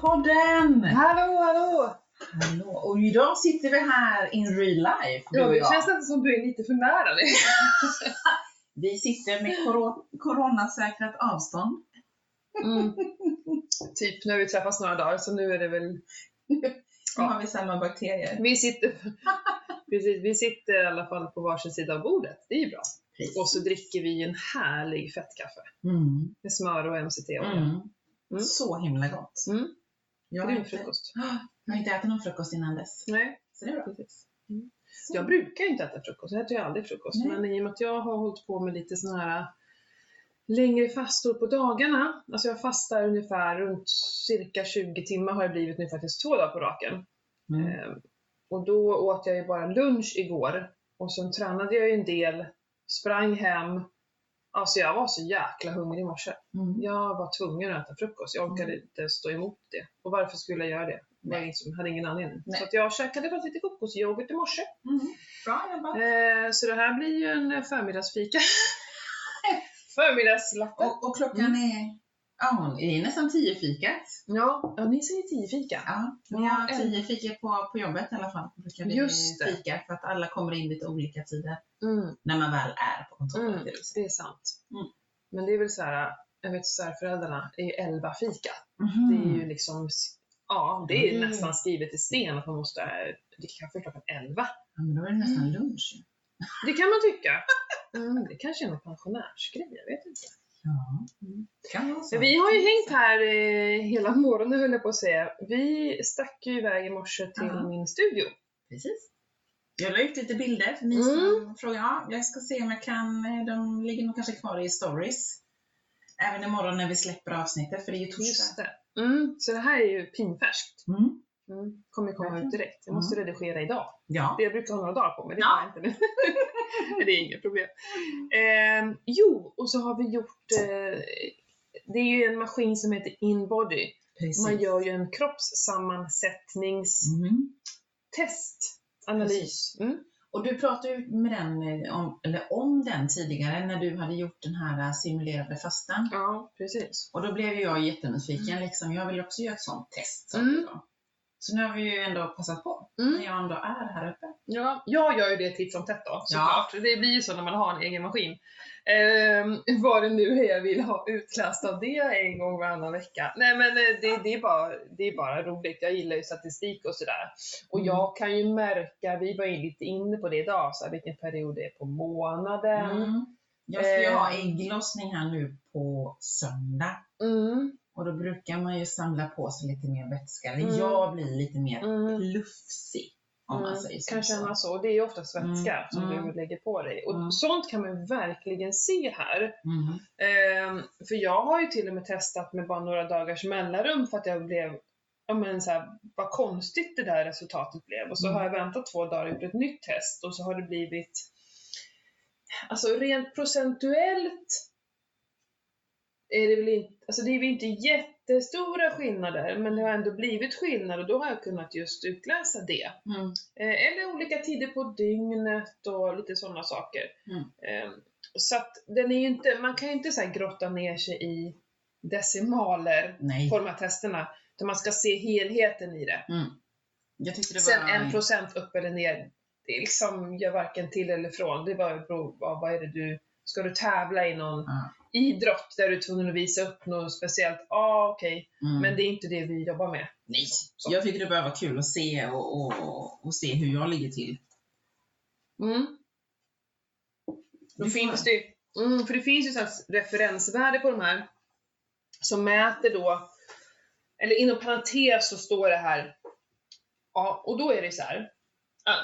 Hallopodden! Hallå, hallå! Hallå! Och idag sitter vi här in real life, du Ja, och det jag. känns nästan som du är lite för nära dig. Vi sitter med koro- coronasäkrat avstånd. Mm. Typ när vi träffas några dagar, så nu är det väl... Nu Ja. har vi samma bakterier. Vi sitter, precis, vi sitter i alla fall på varsin sida av bordet. Det är ju bra. Precis. Och så dricker vi en härlig fettkaffe Mm. med smör och MCT-olja. Mm. Mm. Så himla gott. Mm. Jag, har inte, frukost. jag har inte ätit någon frukost innan dess. Nej, Så det är bra. precis. Så. Jag brukar inte äta frukost, jag äter ju aldrig frukost. Nej. Men i och med att jag har hållit på med lite såna här längre fastor på dagarna. Alltså jag fastar ungefär runt cirka 20 timmar har det blivit nu faktiskt två dagar på raken. Mm. Eh, och då åt jag ju bara lunch igår. Och sen tränade jag ju en del, sprang hem. Alltså jag var så jäkla hungrig i morse. Mm. Jag var tvungen att äta frukost, jag orkade inte stå emot det. Och varför skulle jag göra det? Nej. liksom, hade ingen anledning. Nej. Så att jag käkade bara lite kokosyoghurt i morse. Mm. Bra jobbat. Eh, så det här blir ju en förmiddagsfika. Förmiddagslatte. Och, och klockan Mm. är, ja, det är nästan tio fikat. Ja, ja, ni säger tio fika. Ja, vi Ja, har en- tio fika på, på jobbet i alla fall. Brukar vi Just det. fika för att alla kommer in lite olika tider Mm, när man väl är på kontoret. mm, det är sant. Mm. Men det är väl så här, jag vet svärföräldrarna är ju elva fika. Mhm. Det är ju liksom, ja det är Mm. nästan skrivet i sten att man måste dricka kaffe klockan elva. Ja, men då är det nästan lunch. ju. Det kan man tycka. Mm, det kanske är någon pensionärsgrej, jag vet inte. Ja, Mm. vi har ju hängt här eh, hela morgonen höll jag på att säga. Vi stack ju iväg i morse till Ja. min studio. Precis. Jag la ut lite bilder för ni Mm. som frågar. Ja, jag ska se om jag kan. eh, De ligger nog kanske kvar i stories. Även imorgon när vi släpper avsnittet för det är ju torsdag. det. Mm, så det här är ju pinfärskt. Mm. Mm, kommer komma ut direkt. Jag måste redigera idag. Ja. Det jag brukar ha några dagar på mig, det Ja. inte nu. Det är inget problem. Eh, jo, och så har vi gjort, eh, det är ju en maskin som heter InBody. Precis. Man gör ju en kroppssammansättningstest, Mm. analys. Mm. Och du pratade ju med den, eh, om, eller om den tidigare när du hade gjort den här eh, simulerade fastan. Ja, precis. Och då blev ju jag jättenyfiken. Liksom. Jag vill också göra ett sånt test. sa Mm. då. Så nu har vi ju ändå passat på Mm. när jag ändå är här uppe. Ja, jag gör ju det titt som tätt då, såklart. Det blir ju så när man har en egen maskin. Ehm, vad det nu är jag vill ha utläst av det en gång varannan vecka. Nej men eh, det, det, är bara, det är bara roligt. Jag gillar ju statistik och sådär. Och Mm. jag kan ju märka, vi var ju lite inne på det idag, så här, vilken period det är på månaden. Mm. Jag ska ju ha Eh. ägglossning här nu på söndag. Mm. Och då brukar man ju samla på sig lite mer vätska. Mm. jag blir lite mer Mm. plufsig. Om man Mm, säger så. kan känna så. Det är ju ofta vätska Mm, som mm. du lägger på dig. Och sånt kan man verkligen se här. Ehm, för jag har ju till och med testat med bara några dagars mellanrum för att jag blev, ja men så här, vad konstigt det där resultatet blev. Och så har jag väntat två dagar och gjort ett nytt test och så har det blivit, alltså rent procentuellt är det väl inte, alltså det är väl inte jättestora skillnader men det har ändå blivit skillnad och då har jag kunnat just utläsa det. Mm. Eh, Eller olika tider på dygnet och lite sådana saker. Mm. Eh, Så att den är inte, man kan ju inte så här grotta ner sig i decimaler Nej. på de här testerna. Utan man ska se helheten i det. Mm. Det Sen var... en procent upp eller ner, det liksom gör varken till eller från. Det bara beror på vad är det du, ska du tävla i någon Ja. idrott där du är tvungen att visa upp något speciellt? Ja, ah, okej. Mm. Men det är inte det vi jobbar med. Nej. Så. Jag tycker det börjar vara kul att se och, och, och se hur jag ligger till. Mm. Då finns det, mm, för det finns ju så referensvärde på de här som mäter då, eller inom parentes så står det här, ja, och då är det så här,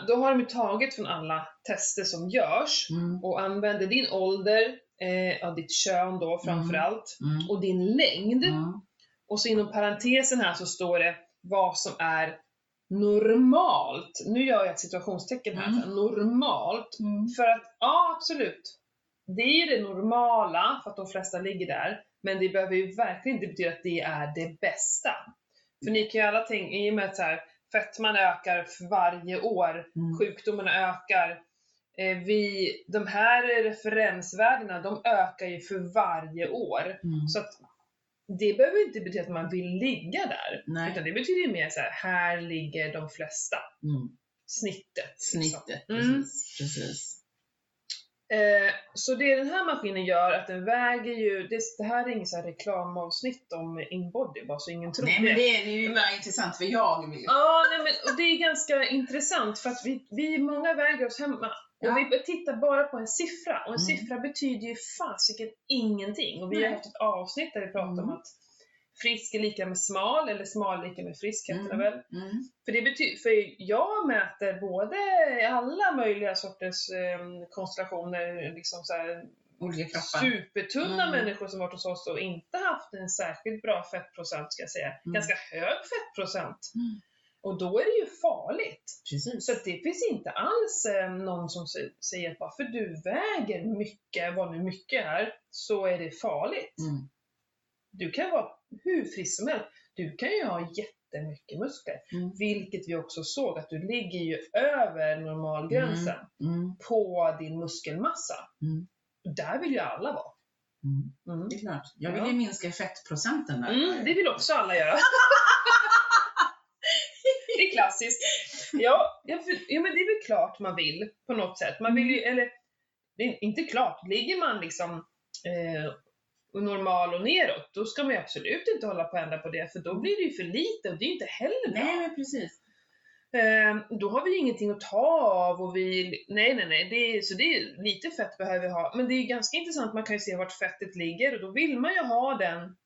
då har de ju tagit från alla tester som görs Mm. och använder din ålder, eh, ja, ditt kön då framförallt, Mm. och din längd. Mm. Och så inom parentesen här så står det vad som är normalt. Nu gör jag ett situationstecken här, Mm. normalt. Mm. För att, ja absolut. Det är det normala för att de flesta ligger där. Men det behöver ju verkligen inte betyda att det är det bästa. För ni kan ju alla tänka, i och med att så här, fetman ökar för varje år, Mm. sjukdomarna ökar. Eh, vi, de här referensvärdena, de ökar ju för varje år. Mm. Så att det behöver inte betyda att man vill ligga där. Nej. Utan det betyder ju mer så här, här ligger de flesta. Mm. Snittet. liksom. Snittet, Mm. precis. precis. Eh, så det den här maskinen gör, att den väger ju, det, det här är ingen så här reklamavsnitt om inbody, bara så ingen tror Nej men det är ju bara intressant för jag vill Ja, nej, men, och det är ganska intressant för att vi, vi många väger oss hemma och Ja. vi tittar bara på en siffra och en Mm. siffra betyder ju fasiken ingenting. Och vi har Nej. haft ett avsnitt där vi pratar om Mm. att frisk är lika med smal eller smal är lika med frisk heter det Mm. väl. Mm. För, det betyder, för jag mäter både alla möjliga sorters eh, konstellationer, liksom så här, Olika kroppar. supertunna Mm. människor som varit hos oss och inte haft en särskilt bra fettprocent ska jag säga. Mm. Ganska hög fettprocent. Mm. Och då är det ju farligt. Precis. Så det finns inte alls eh, någon som sä- säger att bara för du väger mycket, vad nu mycket är, så är det farligt. Mm. Du kan vara hur frisk som helst. Du kan ju ha jättemycket muskler. Mm. Vilket vi också såg att du ligger ju över normalgränsen Mm. på din muskelmassa. Mm. Där vill ju alla vara. Mm. Det är klart. Jag vill ju minska fettprocenten där. Mm, det vill också alla göra. det är klassiskt. Ja, ja, för, ja, men det är väl klart man vill på något sätt. Man vill ju, eller det är inte klart, ligger man liksom eh, normal och neråt, då ska man ju absolut inte hålla på och ändra på det, för då blir det ju för lite och det är ju inte heller bra. Nej men precis. Eh, då har vi ju ingenting att ta av och vi, nej nej nej, det är, så det är, lite fett behöver vi ha. Men det är ju ganska intressant, man kan ju se vart fettet ligger och då vill man ju ha den,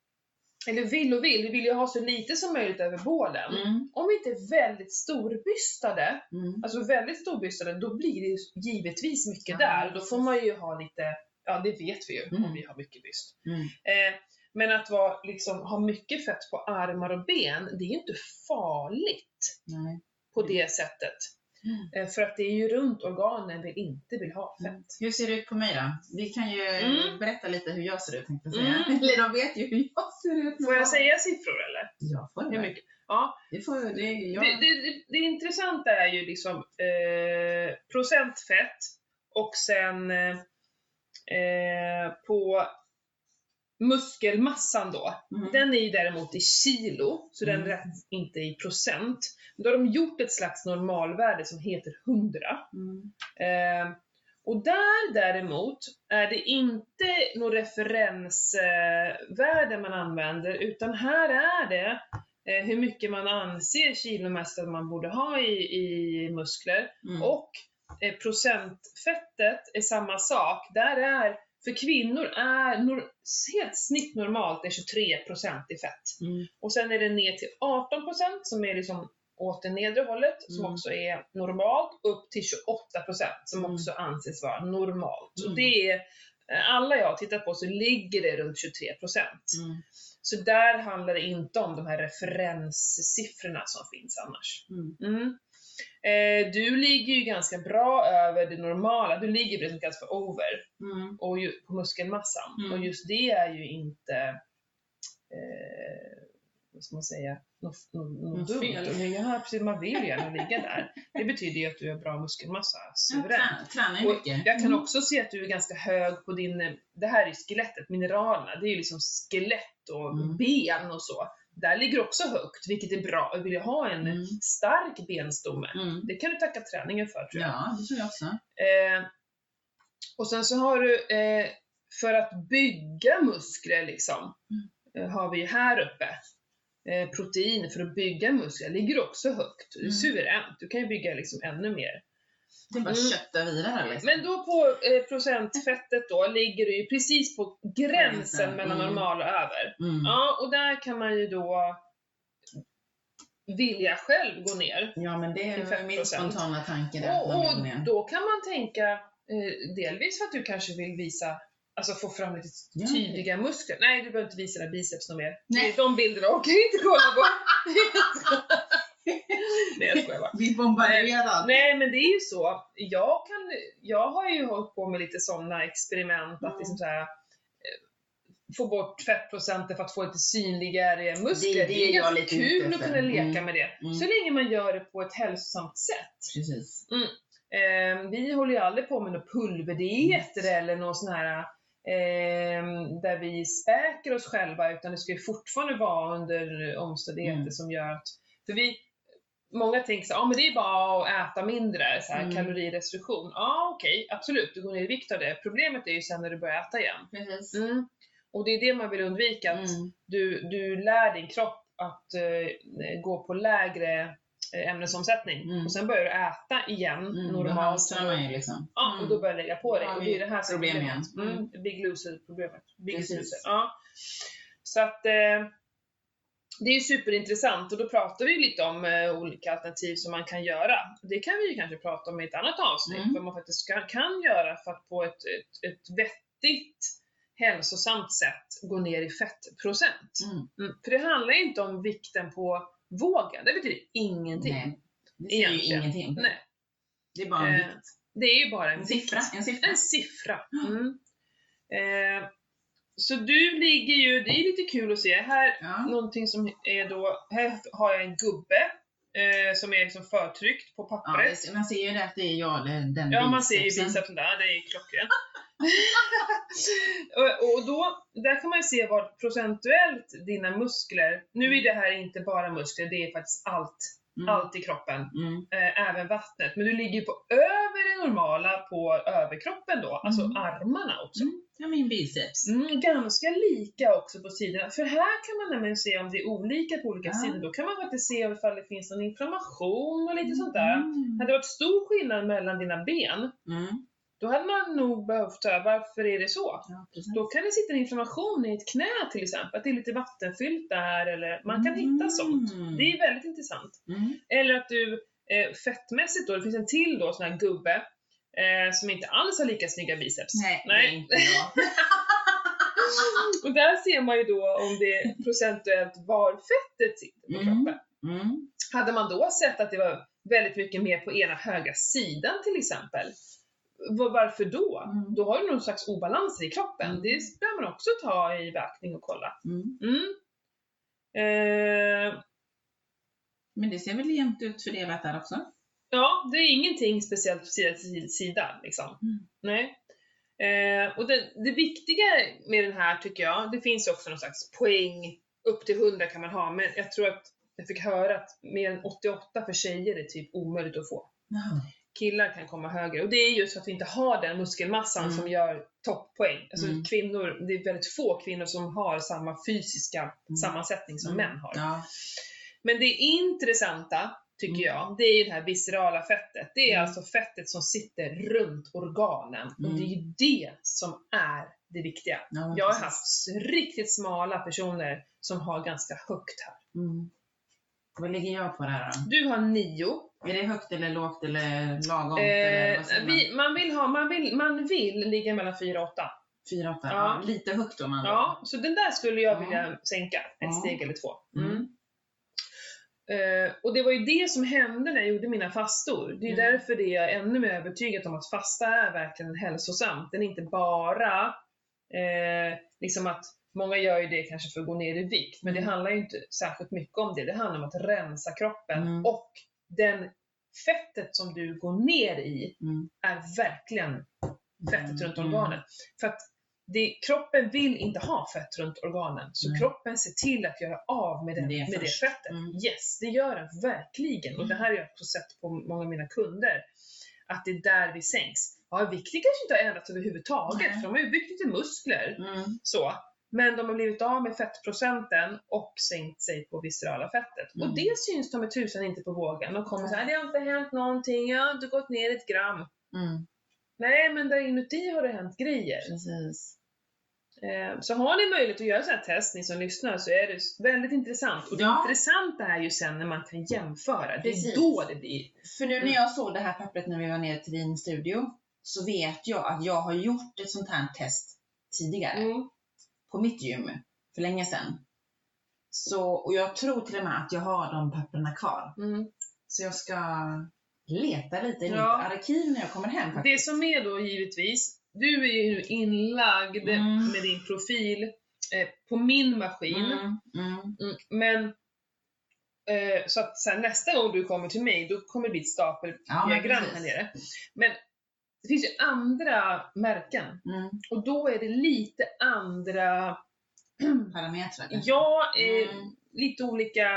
eller vill och vill, vi vill ju ha så lite som möjligt över bålen. Mm. Om vi inte är väldigt storbystade, Mm. alltså väldigt storbystade, då blir det givetvis mycket Ja, där. Då får man ju ha lite, ja det vet vi ju Mm. om vi har mycket byst. Mm. Eh, men att vara, liksom, ha mycket fett på armar och ben, det är ju inte farligt Nej. på det sättet. Mm. Eh, För att det är ju runt organen vi inte vill ha fett. Mm. Hur ser det ut på mig då? Vi kan ju Mm. berätta lite hur jag ser ut tänkte jag säga. Mm. Eller de vet ju hur jag ser ut. Får jag säga siffror eller? Ja, får Hur mycket? Ja, Det får. Det, jag. det, det, det, intressanta är ju liksom eh, procent fett och sen eh, eh, på muskelmassan då. Mm. Den är ju däremot i kilo, så den Mm. räknas inte i procent. Då har de gjort ett slags normalvärde som heter 100. Mm. Eh, och där däremot är det inte något referensvärde man använder, utan här är det eh, hur mycket man anser kilomässigt att man borde ha i, i muskler. Mm. Och procentfettet är samma sak. Där är, för kvinnor är nor- helt snittnormalt är 23% i fett. Mm. Och sen är det ner till 18% som är liksom åt det nedre hållet, som Mm. också är normalt, upp till 28% som Mm. också anses vara normalt. Så Mm. det är, eh, alla jag har tittat på så ligger det runt 23%. Mm. Så där handlar det inte om de här referenssiffrorna som finns annars. Mm. Eh, du ligger ju ganska bra över det normala, du ligger precis ganska over Mm. och ju, på muskelmassan. Mm. Och just det är ju inte, eh, vad ska man säga, något, något, något dumt. fel. Och Ja, precis, man vill ju gärna ligga där. Det betyder ju att du har bra muskelmassa, suveränt. tränar, ju mycket. jag kan Mm. också se att du är ganska hög på din, det här är ju skelettet, mineralerna, det är ju liksom skelett och Mm. ben och så. Där ligger också högt, vilket är bra. Vill jag ha en Mm. stark benstomme, Mm. det kan du tacka träningen för tror jag. Ja, det tror jag också. Eh, och sen så har du, eh, för att bygga muskler liksom, eh, har vi ju här uppe. Eh, protein för att bygga muskler ligger också högt. Det är Mm. suveränt. Du kan ju bygga liksom ännu mer. Det bara Mm. kötta vidare liksom. Men då på eh, procentfettet då ligger du ju precis på gränsen Gränsen, mellan mm. normal och över. Mm. Ja, och där kan man ju då vilja själv gå ner. Ja, men det är min 5%. spontana tanke där. Och, och då kan man tänka, eh, delvis för att du kanske vill visa, alltså få fram lite Ja. tydliga muskler. Nej, du behöver inte visa dina biceps något mer. Nej. De bilderna orkar jag inte kolla på. Nej, jag skojar bara. Vi bombarderar. Nej, men det är ju så. Jag, kan, jag har ju hållit på med lite sådana experiment, att Mm. liksom så här, eh, få bort fettprocenten för att få lite synligare muskler. Det är det jag är ganska lite kul att kunna leka Mm. med det. Mm. Så länge man gör det på ett hälsosamt sätt. Precis. Eh, vi håller ju aldrig på med några pulverdieter eller någon sån här ehm, där vi späker oss själva, utan det ska ju fortfarande vara under omständigheter Mm. som gör att, för vi, många tänker så ja men det är bara att äta mindre, så här, Mm. kalorirestriktion. Ja okej, absolut, du går ner i vikt av det. Problemet är ju sen när du börjar äta igen. Mm. Och det är det man vill undvika, att Mm. du, du lär din kropp att eh, gå på lägre eh, ämnesomsättning Mm. och sen börjar du äta igen Mm. Då normalt. haltar man ju liksom. Ja, och Mm. då börjar du lägga på dig. Då har Och det är det här som är problem problemet. igen. Mm. Big loser-problemet. Biggest Precis. loser. Ja. Så att eh, det är ju superintressant och då pratar vi lite om eh, olika alternativ som man kan göra. Det kan vi ju kanske prata om i ett annat avsnitt, Mm. vad man faktiskt kan, kan göra för att på ett, ett, ett vettigt hälsosamt sätt gå ner i fettprocent. Mm. Mm. För det handlar inte om vikten på vågen, det betyder ingenting. Nej, det säger ju ingenting. Nej. Det är bara en Eh, vikt. Det är ju bara en En siffra. En siffra. En siffra. Mm. Eh, så du ligger ju, det är lite kul att se, här Ja. någonting som är då, här har jag en gubbe eh, som är liksom förtryckt på Ja, pappret. det, man ser ju det att det är jag, eller den Ja, man ser ju bicepsen. bicepsen där, det är klockrent. och, och då, där kan man ju se vad procentuellt dina muskler, nu är det här inte bara muskler, det är faktiskt allt, Mm. allt i kroppen, Mm. eh, även vattnet. Men du ligger på över det normala på överkroppen då, alltså Mm. armarna också. Mm. Ja, min biceps. Mm, ganska lika också på sidorna, för här kan man nämligen se om det är olika på olika Ja. sidor. Då kan man faktiskt se ifall det finns någon inflammation och lite sånt där. Hade det varit stor skillnad mellan dina ben. Då hade man nog behövt höra varför är det så? Ja. Då kan det sitta en inflammation i ett knä till exempel, att det är lite vattenfyllt där eller man kan hitta sånt. Mm. Det är väldigt intressant. Mm. Eller att du eh, fettmässigt då, det finns en till då sån här gubbe eh, som inte alls har lika snygga biceps. Nej, Nej. det är inte jag. Och där ser man ju då om det procentuellt var fettet sitter på Mm. kroppen. Mm. Hade man då sett att det var väldigt mycket mer på ena högra sidan till exempel, varför då? Mm. Då har du någon slags obalanser i kroppen. Mm. Det behöver man också ta i beaktning och kolla. Mm. Mm. Eh, Men det ser väl jämnt ut fördelat där också? ja, det är ingenting speciellt sida till sida liksom. Mm. Nej. Eh, och det, det viktiga med den här tycker jag, det finns också någon slags poäng, upp till 100 kan man ha, men jag tror att jag fick höra att mer än 88 för tjejer är typ omöjligt att få. Killar kan komma högre och det är just för att vi inte har den muskelmassan Mm. som gör toppoäng. Alltså Mm. kvinnor, det är väldigt få kvinnor som har samma fysiska Mm. sammansättning som Mm. män har. Ja. Men det intressanta, tycker Mm. jag, det är ju det här viscerala fettet. Det är Mm. alltså fettet som sitter runt organen. Och det är ju det som är det viktiga. ja Jag har haft riktigt smala personer som har ganska högt här. Vad ligger jag på där då? Du har nio. Är det högt eller lågt eller lagom? eller Eh, vad säger man? vi, man, vill ha, man, vill, man vill ligga mellan 4 och 8. Fyra, åtta? Ja. Ja. Lite högt om man Ja, så den där skulle jag Ja. vilja sänka ett Ja. steg eller två. Mm. Mm. Eh, och det var ju det som hände när jag gjorde mina fastor. Det är Mm. därför det är jag ännu mer övertygad om att fasta är verkligen hälsosamt. Den är inte bara eh, liksom att Många gör ju det kanske för att gå ner i vikt, men det Mm. handlar ju inte särskilt mycket om det. Det handlar om att rensa kroppen Mm. och den fettet som du går ner i Mm. är verkligen fettet runt Mm. organen. För att det, kroppen vill inte ha fett runt organen, så Nej. kroppen ser till att göra av med, den, Det med det fettet. Mm. Yes, det gör den verkligen. Och det här har jag också sett på många av mina kunder, att det är där vi sänks. Ja, vikten kanske inte har ändrats överhuvudtaget, Nej. för de har ju byggt lite muskler. Mm. Så. Men de har blivit av med fettprocenten och sänkt sig på viscerala fettet. Mm. Och det syns de med tusan inte på vågen. De kommer säga det har inte hänt någonting, jag har inte gått ner ett gram. Mm. Nej, men där inuti har det hänt grejer. Precis. Eh, Så har ni möjlighet att göra så här test, ni som lyssnar, så är det väldigt intressant. Och det Ja. intressanta är ju sen när man kan jämföra. Det är då det blir... För nu Mm. när jag såg det här pappret när vi var nere till din studio så vet jag att jag har gjort ett sånt här test tidigare Mm. På mitt gym för länge sedan. Så, och jag tror till och med att jag har de papperna kvar. Mm. Så jag ska leta lite i Ja. mitt arkiv när jag kommer hem Det faktiskt. som är då givetvis, du är ju inlagd Mm. med din profil eh, på min maskin. Mm, mm, Mm, men eh, så att så här, nästa gång du kommer till mig, då kommer det bli ett Ja, stapeldiagram precis. här nere. Men det finns ju andra märken Mm. och då är det lite andra, Parametrar ja, eh, Mm. lite olika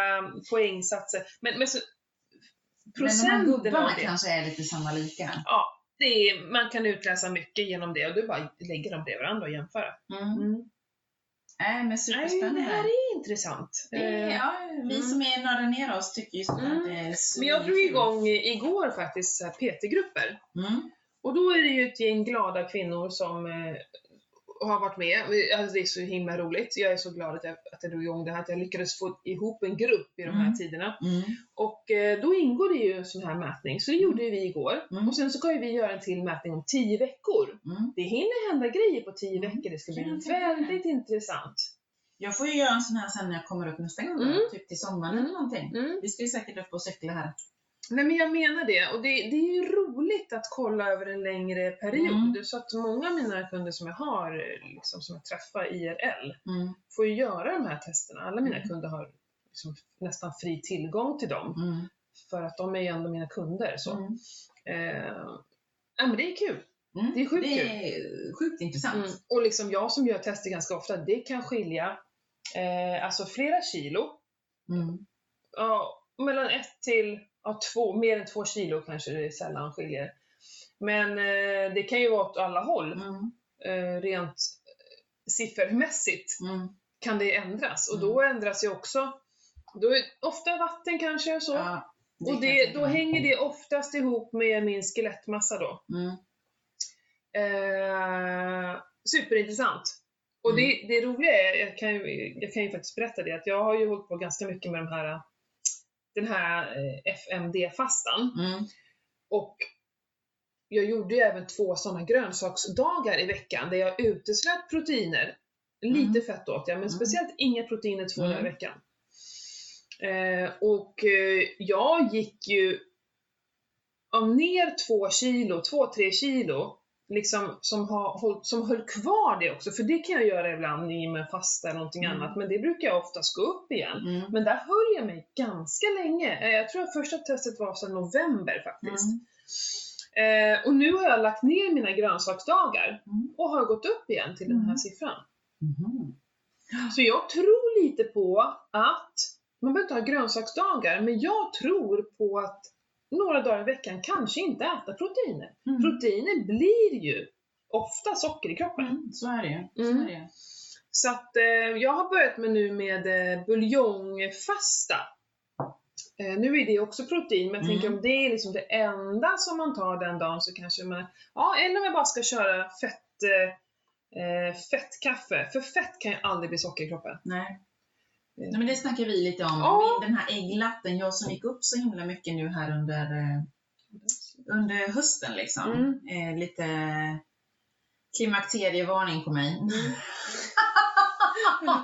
poängsatser. Men, men så, Men de här av gubbarna det. kanske är lite samma lika. Ja, det är, man kan utläsa mycket genom det och du bara lägger dem bredvid varandra och jämföra. Mm. Mm. Nej, men Nej, superspännande. det här är intressant. Är, Eh, ja, vi Mm. som är nördar ner oss tycker just Mm. att det är Men jag drog igång igår faktiskt här PT-grupper. Mm. Och då är det ju ett gäng glada kvinnor som eh, har varit med. Alltså det är så himla roligt. Jag är så glad att jag, att jag drog igång det här, att jag lyckades få ihop en grupp i de här Mm. tiderna. Mm. Och eh, då ingår det ju en sån här mätning, så det gjorde ju vi igår. Mm. Och sen så ska ju vi göra en till mätning om 10 veckor. Mm. Det hinner hända grejer på 10 Mm. veckor, det ska bli mig. väldigt intressant. Jag får ju göra en sån här sen när jag kommer upp nästa gång, Mm. typ till sommaren Mm. eller någonting. Mm. Vi ska ju säkert upp och cykla här. Nej men jag menar det, och det, det är ju roligt att kolla över en längre period. Mm. Så att många av mina kunder som jag har, liksom, som jag träffar IRL, Mm. får ju göra de här testerna. Alla mina Mm. kunder har liksom nästan fri tillgång till dem, Mm. för att de är ju ändå mina kunder. Så. Mm. Eh, ja, men det är kul. Mm. Det är sjukt Det är sjukt intressant. Och liksom jag som gör tester ganska ofta, det kan skilja eh, alltså flera kilo. Ja, mellan ett till ja, två, mer än två kilo kanske det sällan skiljer. Men eh, det kan ju vara åt alla håll. Mm. Eh, rent siffermässigt Mm. kan det ändras. Och Mm. då ändras ju också, då är ofta vatten kanske och så. Ja, och kan jag det, då hänger det oftast ihop med min skelettmassa då. Mm. Eh, superintressant. Och Mm. det, det roliga är, jag kan, ju, jag kan ju faktiskt berätta det, att jag har ju hållit på ganska mycket med de här, den här eh, FMD-fastan. Mm. Och jag gjorde ju även två sådana grönsaksdagar i veckan där jag uteslöt proteiner. Lite fett åt jag, men Mm. speciellt inga proteiner två dagar i Mm. veckan. Eh, och eh, jag gick ju ja, ner två kilo, två, tre kilo, liksom som, har, som höll kvar det också. För det kan jag göra ibland i med fasta eller någonting Mm. annat, men det brukar jag oftast gå upp igen. Mm. Men där höll jag mig ganska länge. Eh, Jag tror att första testet var sedan november faktiskt. Mm. Eh, och nu har jag lagt ner mina grönsaksdagar Mm. och har gått upp igen till den här Mm. siffran. Mhm. Så jag tror lite på att, man behöver inte ha grönsaksdagar, men jag tror på att några dagar i veckan kanske inte äta proteiner. Mm. Proteiner blir ju ofta socker i kroppen. Mm. Så är det. Så Mm. är det. Så att eh, jag har börjat med nu med eh, buljongfasta. Eh, nu är det också protein, men jag Mm. tänker om det är liksom det enda som man tar den dagen så kanske man, ja eller om jag bara ska köra fett, eh, eh, fettkaffe. För fett kan ju aldrig bli socker i kroppen. Nej. Eh, Nej, men det snackar vi lite om. Min, den här ägglatten, jag som gick upp så himla mycket nu här under, eh, under hösten liksom. Mm. Eh, lite klimakterievarning på mig.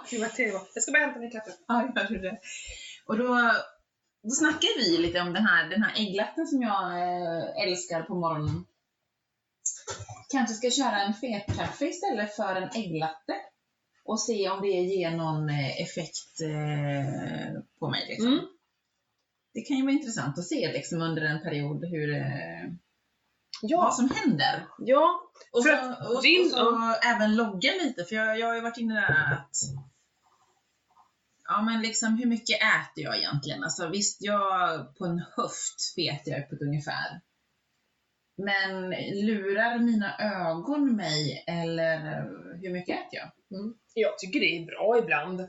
Klimakterium. Jag ska bara hämta min kaffe. Ja, gör du det. Och då, då snackar vi lite om den här, den här ägglatten som jag eh, älskar på morgonen. Kanske ska köra en fetkaffe istället för en ägglatte. Och se om det ger någon eh, effekt eh, på mig. Liksom. Mm. Det kan ju vara intressant att se liksom, under en period hur, eh, Ja, vad som händer. ja. Och så, och, din- och så även logga lite, för jag, jag har ju varit inne där att Ja men liksom hur mycket äter jag egentligen? Alltså visst, jag på en höft vet jag på ett ungefär. Men lurar mina ögon mig eller hur mycket äter jag? Mm. Jag tycker det är bra ibland.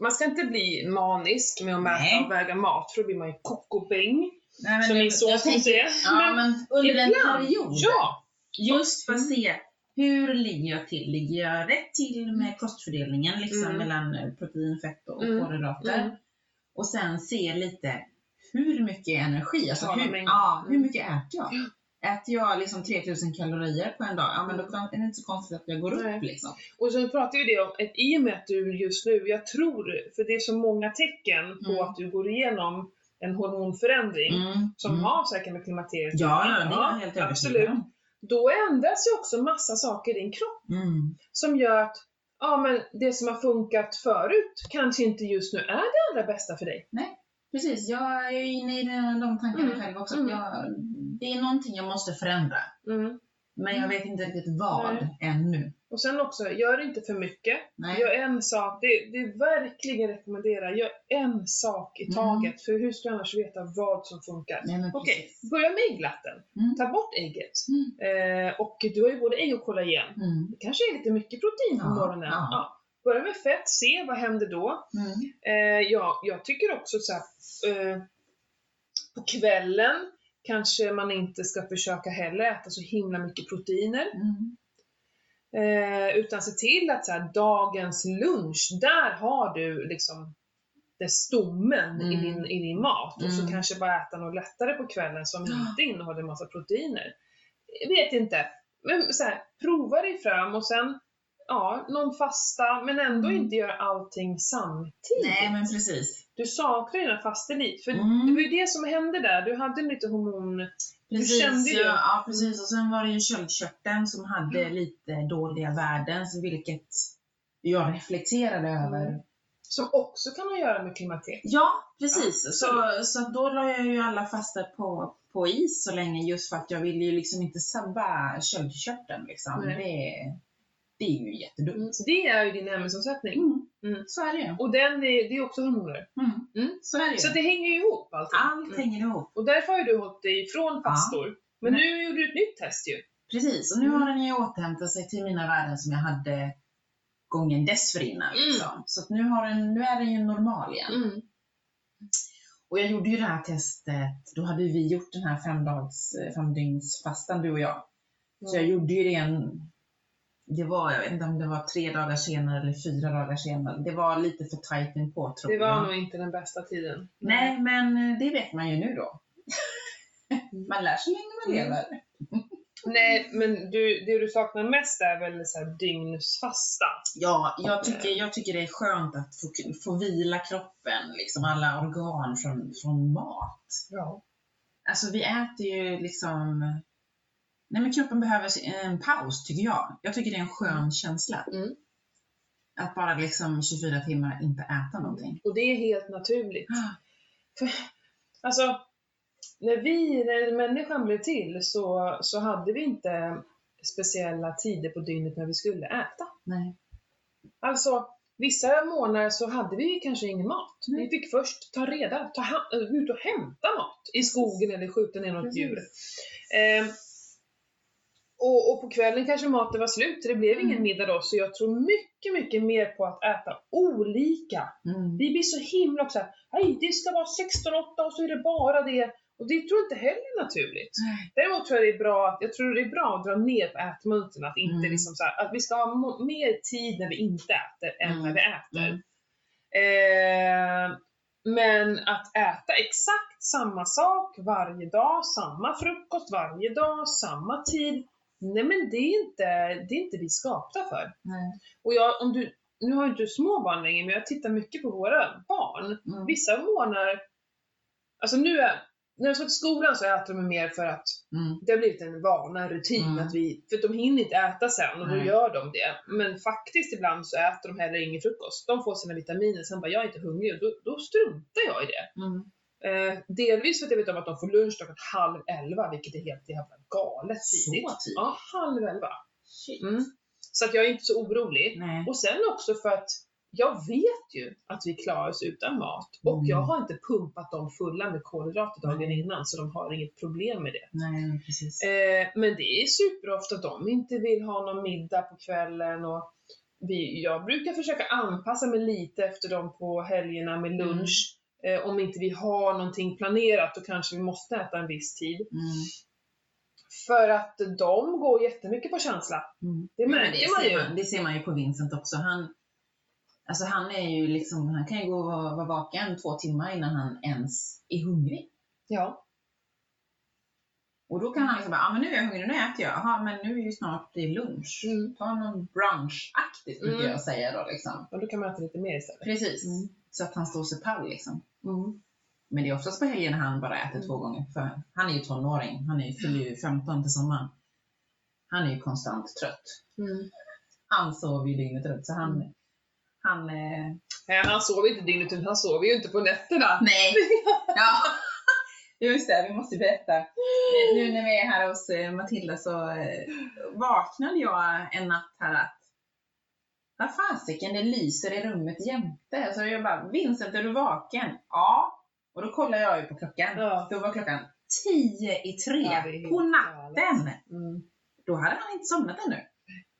Man ska inte bli manisk med att mäta Nej. och väga mat, för då blir man ju kokobäng. Nej, Som min son säga. Ja, Men men, under en ibland, period. Ja! Just för att Mm. se hur ligger jag till? Ligger jag rätt till med kostfördelningen liksom Mm. mellan eh, protein, fett och Mm. kolhydrater? Mm. Och sen se lite hur mycket energi, alltså hur, ja, hur Mm. mycket äter jag? Äter jag liksom 3000 kalorier på en dag, ja men då är det inte så konstigt att jag går Nej. upp liksom. Och så pratar ju det om, att i och med att du just nu, jag tror, för det är så många tecken på Mm. att du går igenom en hormonförändring Mm. som mm. har säkert med klimakteriet Ja, ja, det är jag helt absolut. Då ändras ju också massa saker i din kropp Mm. som gör att ja, men det som har funkat förut kanske inte just nu är det allra bästa för dig. Precis, jag är inne i de, tankarna Mm. själv också. Mm. Jag, det är någonting jag måste förändra. Mm. Men jag Mm. vet inte riktigt vad Nej. ännu. Och sen också, gör inte för mycket. Nej. Gör en sak, det, det är verkligen rekommenderar, gör en sak i Mm. taget. För hur ska du annars veta vad som funkar? Nej, Okej, börja med ägglatten. Mm. Ta bort ägget. Mm. Eh, och du har ju både ägg och kollagen. Mm. Det kanske är lite mycket protein på Ja, morgonen. ja. Ja. Börja med fett, se vad händer då. Mm. Eh, ja, jag tycker också så här, eh, på kvällen kanske man inte ska försöka heller äta så himla mycket proteiner. Mm. Eh, utan se till att så här, dagens lunch, där har du liksom det stommen i, Mm. din, i din mat. Och så Mm. kanske bara äta något lättare på kvällen som inte innehåller massa proteiner. Jag vet inte. Men så här, prova dig fram och sen, ja, någon fasta, men ändå Mm. inte göra allting samtidigt. Nej, men precis. Du saknar dina fastelid. För Mm. det var ju det som hände där. Du hade lite hormon... Precis, kände ju- ja, precis. Och sen var det ju köldkörteln som hade Mm. lite dåliga värden, vilket jag reflekterade över. Som också kan ha att göra med klimakteriet. Ja, precis. Ja, så, så då la jag ju alla fastor på, på is så länge just för att jag ville ju liksom inte sabba köldkörteln. Liksom. Det, det är ju jättedumt. Mm. Det är ju din ämnesomsättning. Mm. Så är det ju. Och den är, det är också hormoner. Mm. Mm. Så är det ju. Så det hänger ju ihop allting. Allt Mm. hänger ihop. Och därför har du hållit dig ifrån fastor. Men Nej. nu gjorde du ett nytt test ju. Precis, och nu Mm. har den ju återhämtat sig till mina värden som jag hade gången dessförinnan. Liksom. Så nu, har den, nu är den ju normal igen. Och jag gjorde ju det här testet, då hade vi gjort den här femdygnsfastan du och jag. Så jag gjorde ju det en, det var, jag vet inte om det var tre dagar senare eller fyra dagar senare. Det var lite för tajt in på tror Det var jag. nog inte den bästa tiden. Nej, men eh, det vet man ju nu då. man lär sig länge man Mm. lever. Nej, men du, det du saknar mest är väl så här dygnsfasta. Ja, jag tycker, jag tycker det är skönt att få, få vila kroppen, liksom alla organ från, från mat. Ja. Alltså vi äter ju liksom... Nej men kroppen behöver en paus tycker jag. Jag tycker det är en skön känsla. Mm. Att bara liksom 24 timmar inte äta någonting. Och det är helt naturligt. För, alltså, när vi, när människan blev till så, så hade vi inte speciella tider på dygnet när vi skulle äta. Nej. Alltså, vissa månader så hade vi kanske ingen mat. Nej. Vi fick först ta reda, ta, ut och hämta mat i skogen eller skjuta ner något Precis. djur. Ehm, och, och på kvällen kanske maten var slut, så det blev ingen Mm. middag då. Så jag tror mycket, mycket mer på att äta olika. Mm. Vi blir så himla också "Hej, det ska vara 16-8 och så är det bara det. Och det tror jag inte heller är naturligt. Nej. Däremot tror jag det är bra att, jag tror det är bra att dra ner på ätmönstren. Att inte Mm. liksom så här, att vi ska ha mer tid när vi inte äter än Mm. när vi äter. Mm. Eh, men att äta exakt samma sak varje dag, samma frukost varje dag, samma tid. Nej men det är inte, det är inte vi skapta för. Nej. Och jag, om du, nu har ju inte du små barn längre, men jag tittar mycket på våra barn. Mm. Vissa månader, alltså nu är, när jag ska till skolan så äter de mer för att Mm. det har blivit en vana, en rutin, Mm. att vi, för att de hinner inte äta sen och då Nej. gör de det. Men faktiskt ibland så äter de heller ingen frukost. De får sina vitaminer, sen bara jag är inte hungrig och då, då struntar jag i det. Mm. Eh, delvis för att jag vet om att de får lunch klockan halv elva, vilket är helt jävla galet Så tidigt. tidigt? Ja, halv elva. Mm. Så att jag är inte så orolig. Nej. Och sen också för att jag vet ju att vi klarar oss utan mat. Och Mm. jag har inte pumpat dem fulla med kolhydrater dagen innan, så de har inget problem med det. Nej, precis. Eh, men det är superofta att de inte vill ha någon middag på kvällen. Och vi, jag brukar försöka anpassa mig lite efter dem på helgerna med lunch. Eh, om inte vi har någonting planerat, då kanske vi måste äta en viss tid. Mm. För att de går jättemycket på känsla. Mm. Det Ja, märker det man ser ju. Man, det ser man ju på Vincent också. Han, alltså han, är ju liksom, han kan ju gå och vara vaken två timmar innan han ens är hungrig. Ja. Och då kan han liksom bara, ah, men nu är jag hungrig, nu äter jag. Jaha, men nu är ju snart det lunch. Mm. Ta någon brunchaktigt brukar Mm. jag säga då liksom. Och då kan man äta lite mer istället. Precis. Mm. Så att han står sig pall liksom. Mm. Men det är oftast på helgen han bara äter Mm. två gånger. För han är ju tonåring. Han är ju, fyller ju 15 till sommaren. Han är ju konstant trött. Mm. Han sover ju dygnet runt så han, Mm. han eh, Nej, han sover inte dygnet ut, han sover ju inte på nätterna. Nej. Ja. Just det, vi måste berätta. Nu när vi är här hos eh, Matilda så eh, vaknade jag en natt här vad fasiken, det lyser i rummet jämte. Så jag bara, Vincent är du vaken? Ja. Och då kollar jag ju på klockan. Ja. Då var klockan tio i tre Ja, på natten. Mm. Då hade han inte somnat ännu.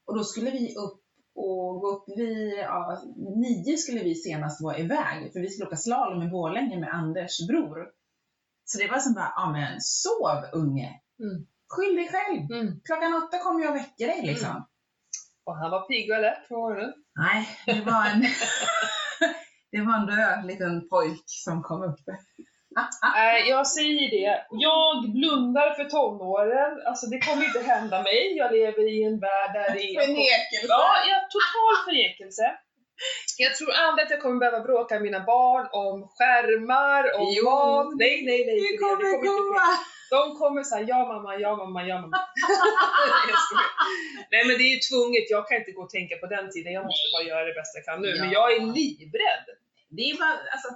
Och då skulle vi upp och gå upp vid, ja, nio skulle vi senast vara iväg. För vi skulle åka slalom i Borlänge med Anders bror. Så det var som bara, ja men sov unge. Mm. Skyll dig själv. Mm. Klockan åtta kommer jag och väcker dig liksom. Mm. Och han var pigg och alert på morgonen. Nej, det var en, det var en död liten pojk som kom upp. Nej, jag säger det. Jag blundar för tonåren. Alltså det kommer inte hända mig. Jag lever i en värld där det är... Förnekelse. Ja, jag har total förnekelse. Jag tror aldrig att jag kommer behöva bråka med mina barn om skärmar, om Jo, mat. Nej, nej, nej. Det det kommer inte ske. komma. De kommer säga ja mamma, ja mamma, ja mamma. Nej, men det är ju tvunget, jag kan inte gå och tänka på den tiden, jag måste bara göra det bästa jag kan nu. Men Ja. jag är livrädd. Det är bara, alltså,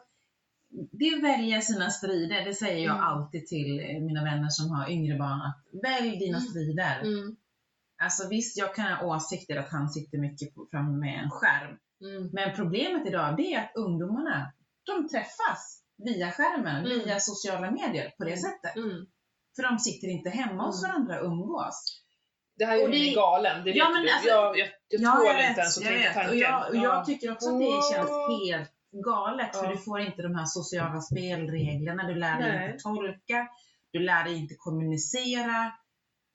det väljer sina strider, det säger jag Mm. alltid till eh, mina vänner som har yngre barn. Att välj dina Mm. strider. Mm. Alltså visst, jag kan ha åsikter att han sitter mycket framme med en skärm. Mm. Men problemet idag, det är att ungdomarna, de träffas via skärmen, Mm. via sociala medier på det Mm. sättet. Mm. För de sitter inte hemma hos Mm. varandra och umgås. Det här ju det- galen, det Ja, men alltså- jag jag, jag Ja, tål jag vet, inte ens att tänka vet. tanken. Och jag, och Ja. jag tycker också att det känns helt galet, för du får inte de här sociala spelreglerna, du lär dig Nej. inte tolka, du lär dig inte kommunicera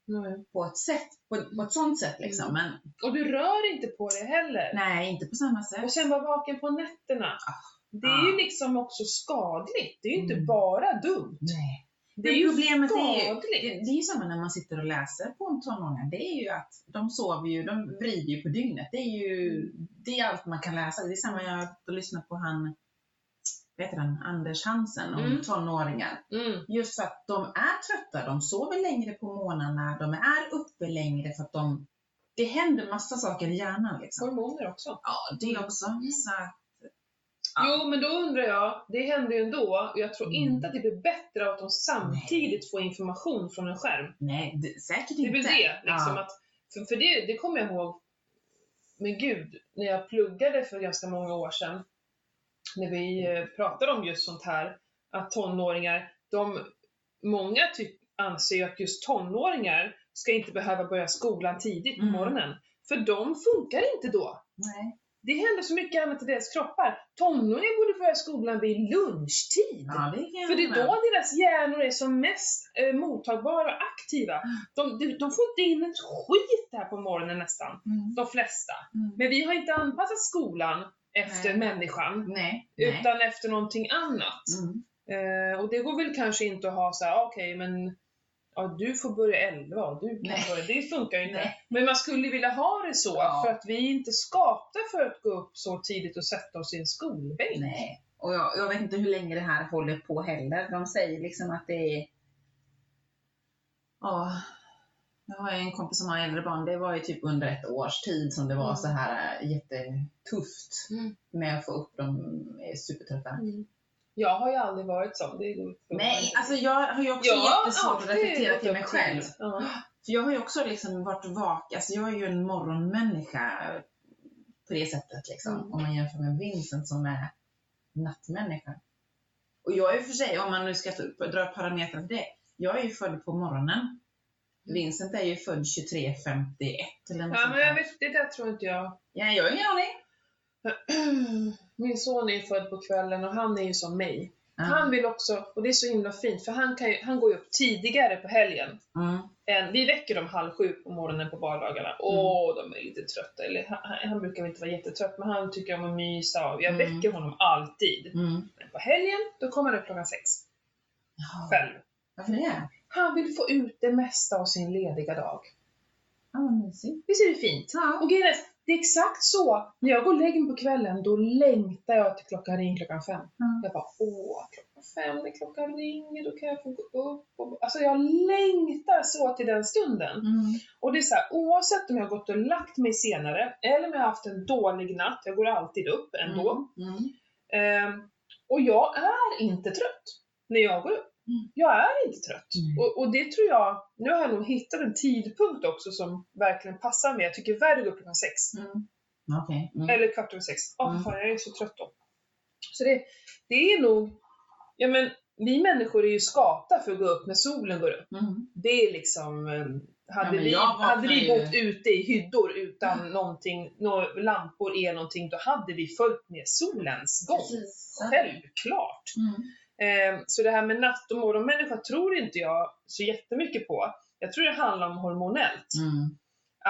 Nej. på ett sätt, på, på ett sånt sätt liksom. Men Och du rör inte på det heller. nej, inte på samma sätt. Och sen vara vaken på nätterna. Det är ju Ah. liksom också skadligt. Det är ju inte Mm. bara dumt. Nej. Det är problemet är ju, det, det är ju samma när man sitter och läser på en tonåring. Det är ju att de sover ju, de vrider ju på dygnet. Det är ju, det är allt man kan läsa. Det är samma, jag har lyssnat på han, heter han, Anders Hansen om Mm. tonåringar. Mm. Just för att de är trötta, de sover längre på morgnarna, de är uppe längre för att de, det händer massa saker i hjärnan liksom. Hormoner också. Ja, det också. Så att. Jo, men då undrar jag, det händer ju ändå, och jag tror Mm. inte att det blir bättre av att de samtidigt får information från en skärm. nej, det, säkert Det inte. väl det, liksom att, för, för det, det kommer jag ihåg, men gud, när jag pluggade för ganska många år sedan, när vi eh, pratade om just sånt här, att tonåringar, de, många typ, anser ju att just tonåringar ska inte behöva börja skolan tidigt på Mm. morgonen. För de funkar inte då. Nej. Det händer så mycket annat i deras kroppar. Tonåringar borde börja skolan vid lunchtid. Ja, det För det är då deras hjärnor är som mest eh, mottagbara och aktiva. De, de, de får inte in ett skit där på morgonen nästan, Mm. de flesta. Mm. Men vi har inte anpassat skolan efter Nej. människan, Nej. nej. utan efter någonting annat. Mm. Eh, och det går väl kanske inte att ha så här, okej men ja, du får börja 11 och du kan Nej. börja, det funkar ju inte. Nej. Men man skulle vilja ha det så, Ja. för att vi är inte skapta för att gå upp så tidigt och sätta oss i en skolbänk. Nej. Och jag, jag vet inte hur länge det här håller på heller. De säger liksom att det är... Ja, jag har en kompis som har äldre barn. Det var ju typ under ett års tid som det var Mm. så här äh, jättetufft Mm. med att få upp dem supertrötta. Mm. Jag har ju aldrig varit sån. Det är Nej, alltså jag har ju också Ja, jättesvårt att gått till mig själv. Ja. För jag har ju också liksom varit vaken, alltså jag är ju en morgonmänniska på det sättet liksom. Mm. Om man jämför med Vincent som är nattmänniska. Och jag är för sig, om man nu ska dra parametrar till det, jag är ju född på morgonen. Vincent är ju född 23.51 eller något Ja, men jag vet, det där tror inte jag. Ja, jag har ingen aning. Min son är född på kvällen och han är ju som mig. Ja. Han vill också, och det är så himla fint, för han, kan ju, han går ju upp tidigare på helgen. Mm. Än, vi väcker dem halv sju på morgonen på vardagarna. Åh, de är lite trötta. Eller, han, han brukar väl inte vara jättetrött, men han tycker om att mysa. Och jag Mm. väcker honom alltid. Mm. Men på helgen, då kommer han upp klockan sex. Jaha. Själv. Varför det? Han vill få ut det mesta av sin lediga dag. Ja, vad mysigt. Visst är det fint? Ja. Och grejen det är exakt så. När jag går och lägger mig på kvällen, då längtar jag till klockan ringer klockan fem. Mm. Jag bara, åh, klockan fem, när klockan ringer, då kan jag få gå upp. Och, alltså jag längtar så till den stunden. Mm. Och det är så här, oavsett om jag har gått och lagt mig senare, eller om jag har haft en dålig natt, jag går alltid upp ändå. Mm. Ehm, och jag är inte trött när jag går upp. Mm. Jag är inte trött. Mm. Och, och det tror jag, nu har jag nog hittat en tidpunkt också som verkligen passar mig. Jag tycker värre att gå upp klockan sex. Mm. Okej. Mm. Eller kvart över sex. Åh Mm. fan, jag är så trött då. Så det, det är nog, ja men vi människor är ju skapta för att gå upp när solen går upp. Mm. Det är liksom, eh, hade, men vi, hade vi ju- bott ute i hyddor utan någonting, några lampor, el någonting, då hade vi följt med solens gång. Precis. Självklart. Mm. Eh, så det här med natt och morgonmänniska tror inte jag så jättemycket på. Jag tror det handlar om hormonellt. Mm.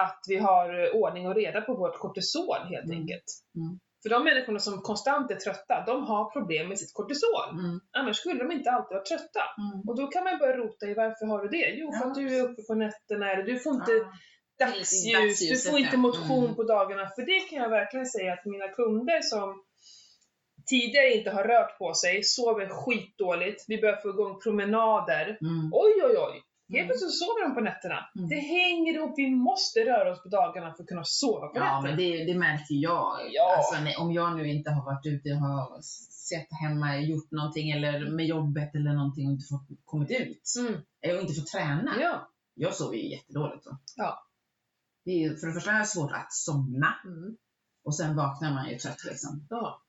Att vi har eh, ordning och reda på vårt kortisol helt Mm. enkelt. Mm. För de människorna som konstant är trötta, de har problem med sitt kortisol. Mm. Annars skulle de inte alltid vara trötta. Mm. Och då kan man börja rota i varför har du det? Jo, för Ja, att du är uppe på nätterna eller du får inte Ja. dagsljus, du Dagsljuset, får inte motion Mm. på dagarna. För det kan jag verkligen säga att mina kunder som tidigare inte har rört på sig, sover skitdåligt, vi börjar få igång promenader. Mm. Oj, oj, oj! Helt Mm. plötsligt sover de på nätterna. Mm. Det hänger ihop, vi måste röra oss på dagarna för att kunna sova på Ja, nätterna. men det, det märker jag. Ja. Alltså, om jag nu inte har varit ute och har sett hemma, gjort någonting eller med jobbet eller någonting och inte fått, kommit ut. Mm. Eller inte fått träna. Ja. Jag sover ju jättedåligt då. Ja. Det är, för det första är det svårt att somna Mm. och sen vaknar man ju trött liksom. ja.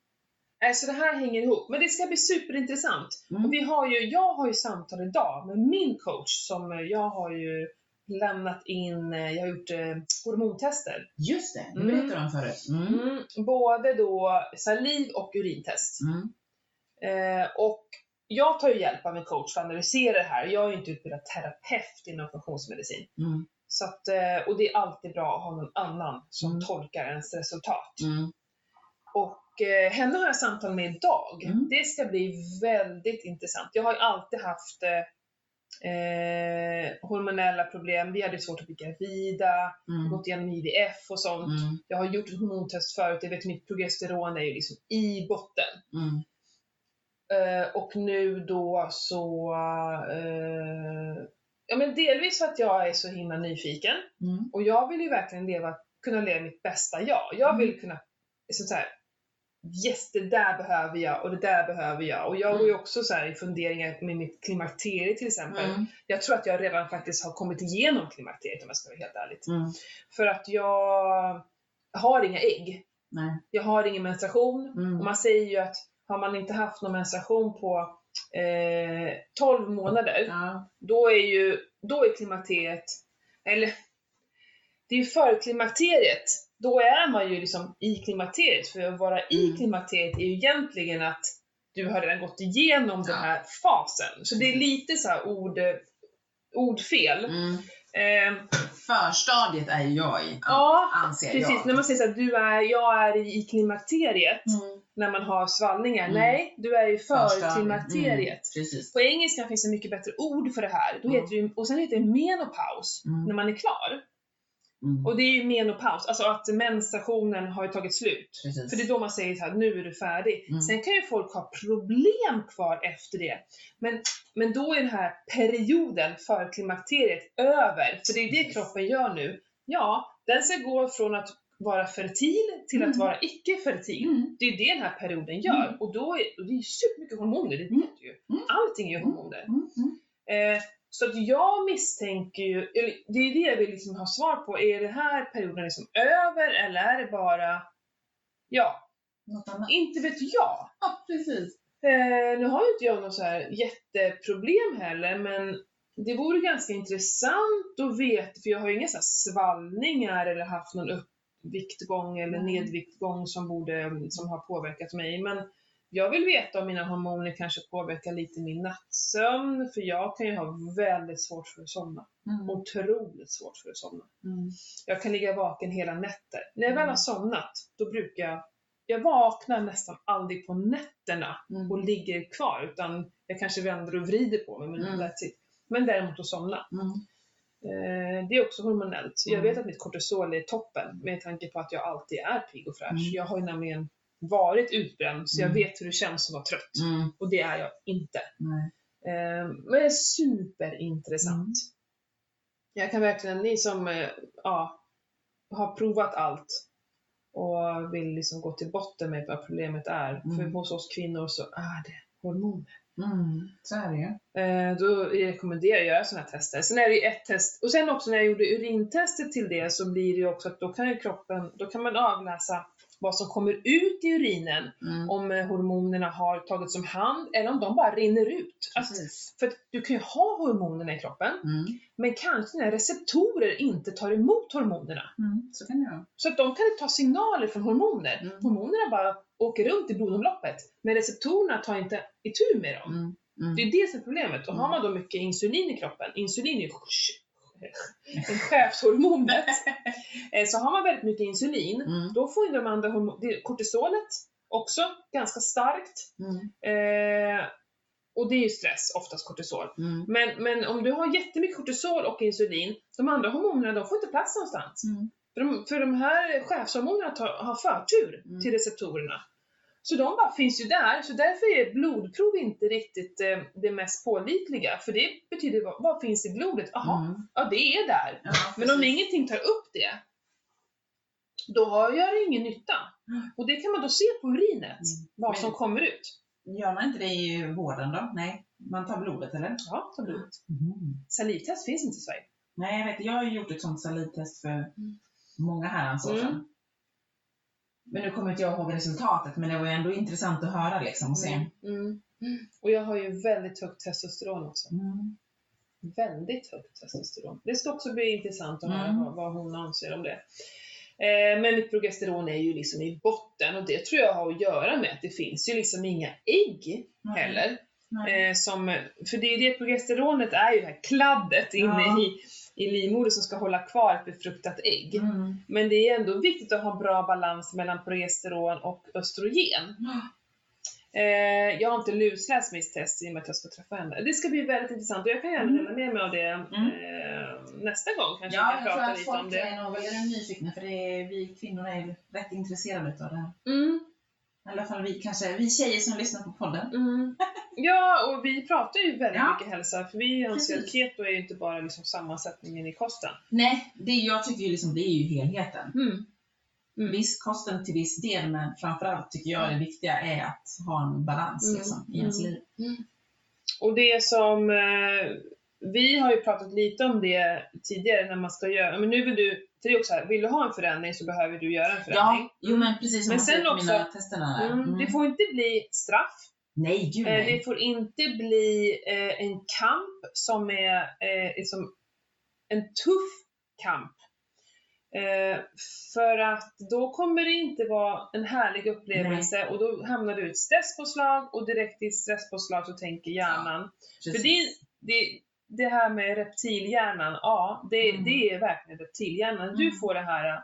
Alltså det här hänger ihop, men det ska bli superintressant. Mm. Och vi har ju, jag har ju samtal idag med min coach som eh, jag har ju lämnat in, eh, jag har gjort eh, hormontester. Just det, det Mm. berättade du om förut. Mm. Mm. Både då saliv och urintest. Mm. Eh, och jag tar ju hjälp av min coach för att analysera det här. Jag är ju inte utbildad terapeut inom funktionsmedicin. Mm. Så att, eh, och det är alltid bra att ha någon annan som Mm. tolkar ens resultat. Mm. Och eh, henne har jag samtal med idag. Mm. Det ska bli väldigt intressant. Jag har ju alltid haft eh, eh, hormonella problem. Vi hade svårt att bli gravida, Mm. gått igenom IVF och sånt. Mm. Jag har gjort ett hormontest förut. Jag vet att mitt progesteron är ju liksom i botten. Mm. Eh, och nu då så... Eh, ja men delvis för att jag är så himla nyfiken. Mm. Och jag vill ju verkligen leva, kunna leva mitt bästa jag. Jag vill kunna, liksom så här, yes det där behöver jag och det där behöver jag. Och jag går ju också så här i funderingar med mitt klimakterie till exempel. Mm. Jag tror att jag redan faktiskt har kommit igenom klimakteriet om jag ska vara helt ärlig. Mm. För att jag har inga ägg. Nej. Jag har ingen menstruation. Mm. Och man säger ju att har man inte haft någon menstruation på eh, 12 månader, Ja. då är ju då är klimakteriet, eller det är ju förklimakteriet. Då är man ju liksom i klimakteriet. För att vara i Mm. klimakteriet är ju egentligen att du har redan gått igenom den Ja. här fasen. Så det är lite så ord, ordfel. Mm. Eh, Förstadiet är ju jag i, ja, anser precis. jag. När man säger du är, jag är i klimakteriet. Mm. När man har svallningar. Mm. Nej, du är i Förstadiet. förklimakteriet. Mm. Precis. På engelska finns det mycket bättre ord för det här. Då Mm. heter det, ju- och sen heter det menopaus, Mm. när man är klar. Mm. Och det är ju menopaus, alltså att menstruationen har ju tagit slut. Precis. För det är då man säger så här, nu är du färdig. Mm. Sen kan ju folk ha problem kvar efter det. Men, men då är den här perioden för klimakteriet över. För det är det kroppen gör nu. Ja, den ska gå från att vara fertil till att Mm. vara icke-fertil. Mm. Det är det den här perioden gör. Mm. Och då är och det är supermycket hormoner, det vet Mm. du ju. Mm. Allting är ju hormoner. Eh, så att jag misstänker ju, det är det jag vill liksom ha svar på. Är den här perioden liksom över eller är det bara, ja, Något annat? inte vet jag. Ja, precis. Eh, nu har ju inte jag något så här jätteproblem heller, men det vore ganska intressant att veta, för jag har ju inga så svallningar eller haft någon uppviktgång eller nedviktgång som, borde, som har påverkat mig. Men jag vill veta om mina hormoner kanske påverkar lite min nattsömn, för jag kan ju ha väldigt svårt för att somna. Mm. Otroligt svårt för att somna. Mm. Jag kan ligga vaken hela nätter. När jag väl Mm. har somnat, då brukar jag... Jag vaknar nästan aldrig på nätterna Mm. och ligger kvar, utan jag kanske vänder och vrider på mig, men Mm. that's it. Men däremot att somna. Mm. Eh, det är också hormonellt. Jag Mm. vet att mitt kortisol är toppen, med tanke på att jag alltid är pigg och fräsch. Mm. Jag har ju nämligen varit utbränd, så jag Mm. vet hur det känns att vara trött. Mm. Och det är jag inte. Nej. Eh, men det är superintressant. Mm. Jag kan verkligen, ni som eh, ja, har provat allt och vill liksom gå till botten med vad problemet är. Mm. För hos oss kvinnor så är det hormoner. Mm, så är det ju. Eh, då rekommenderar jag att göra sådana här tester. Sen är det ju ett test, och sen också när jag gjorde urintestet till det så blir det ju också att då kan ju kroppen, då kan man avläsa vad som kommer ut i urinen, Mm. om eh, hormonerna har tagits om hand eller om de bara rinner ut. Alltså, för du kan ju ha hormonerna i kroppen, Mm. men kanske när receptorer inte tar emot hormonerna. Mm. Så kan vara. Så att de kan ta signaler från hormoner. Mm. Hormonerna bara åker runt i blodomloppet, men receptorerna tar inte itu med dem. Mm. Mm. Det är det som är problemet. Och har man då mycket insulin i kroppen, insulin är ju chefshormonet, Eh, så har man väldigt mycket insulin, Mm. då får ju de andra hormoner, kortisolet också ganska starkt. Mm. Eh, och det är ju stress, oftast kortisol. Mm. Men, men om du har jättemycket kortisol och insulin, de andra hormonerna de får inte plats någonstans. Mm. För de, för de här chefshormonerna tar, har förtur Mm. till receptorerna. Så de bara finns ju där, så därför är blodprov inte riktigt eh, det mest pålitliga. För det betyder, vad, vad finns i blodet? Jaha, Mm. ja det är där. Ja, Men om ingenting tar upp det, då har, gör det ingen nytta. Mm. Och det kan man då se på urinet, Mm. vad Men- som kommer ut. Gör man inte det i vården då? Nej, man tar blodet eller? Ja, tar blodet. Mm. Salivtest finns inte i Sverige. Nej, jag vet. Jag har ju gjort ett sånt salivtest för Mm. många herrans år Mm. sedan. Men nu kommer inte jag ihåg resultatet, men det var ju ändå intressant att höra liksom och se. Mm. Mm. Och jag har ju väldigt högt testosteron också. Mm. Väldigt högt testosteron. Det ska också bli intressant att höra Mm. vad, vad hon anser om det. Eh, men mitt progesteron är ju liksom i botten och det tror jag har att göra med att det finns ju liksom inga ägg heller. Eh, som, för det är det progesteronet är ju det här kladdet inne Ja. i, i livmodern som ska hålla kvar ett befruktat ägg. Mm. Men det är ändå viktigt att ha bra balans mellan progesteron och östrogen. Eh, jag har inte lusläst mitt test i och med att jag ska träffa henne. Det ska bli väldigt intressant och jag kan gärna Mm. dela med mig av det Mm. eh, nästa gång kanske Ja, kan jag tror att folk är nog väldigt nyfikna för det är, vi kvinnor är rätt intresserade utav det här. Mm, I alla fall vi kanske, vi tjejer som lyssnar på podden. mm. Ja, och vi pratar ju väldigt Ja. mycket hälsa för vi anser att keto är ju inte bara liksom sammansättningen i kosten. Nej, det jag tycker ju liksom det är ju helheten. Mm. Mm. Viss kosten till viss del, men framförallt tycker jag det viktiga är att ha en balans Mm. liksom, i ens Mm. liv. Och det som, eh, vi har ju pratat lite om det tidigare när man ska göra, men nu vill du, för det är också här, vill du ha en förändring så behöver du göra en förändring. Ja, jo men precis som Men sen också- mina testerna. där. Mm. Mm. Det får inte bli straff, Nej, gud eh, nej. det får inte bli eh, en kamp som är eh, liksom en tuff kamp. Eh, för att då kommer det inte vara en härlig upplevelse och då hamnar du i ett stresspåslag och direkt i ett stresspåslag så tänker hjärnan Precis. För det, det, det här med reptilhjärnan, ja, det, Mm. det är verkligen reptilhjärnan. Du Mm. får det här,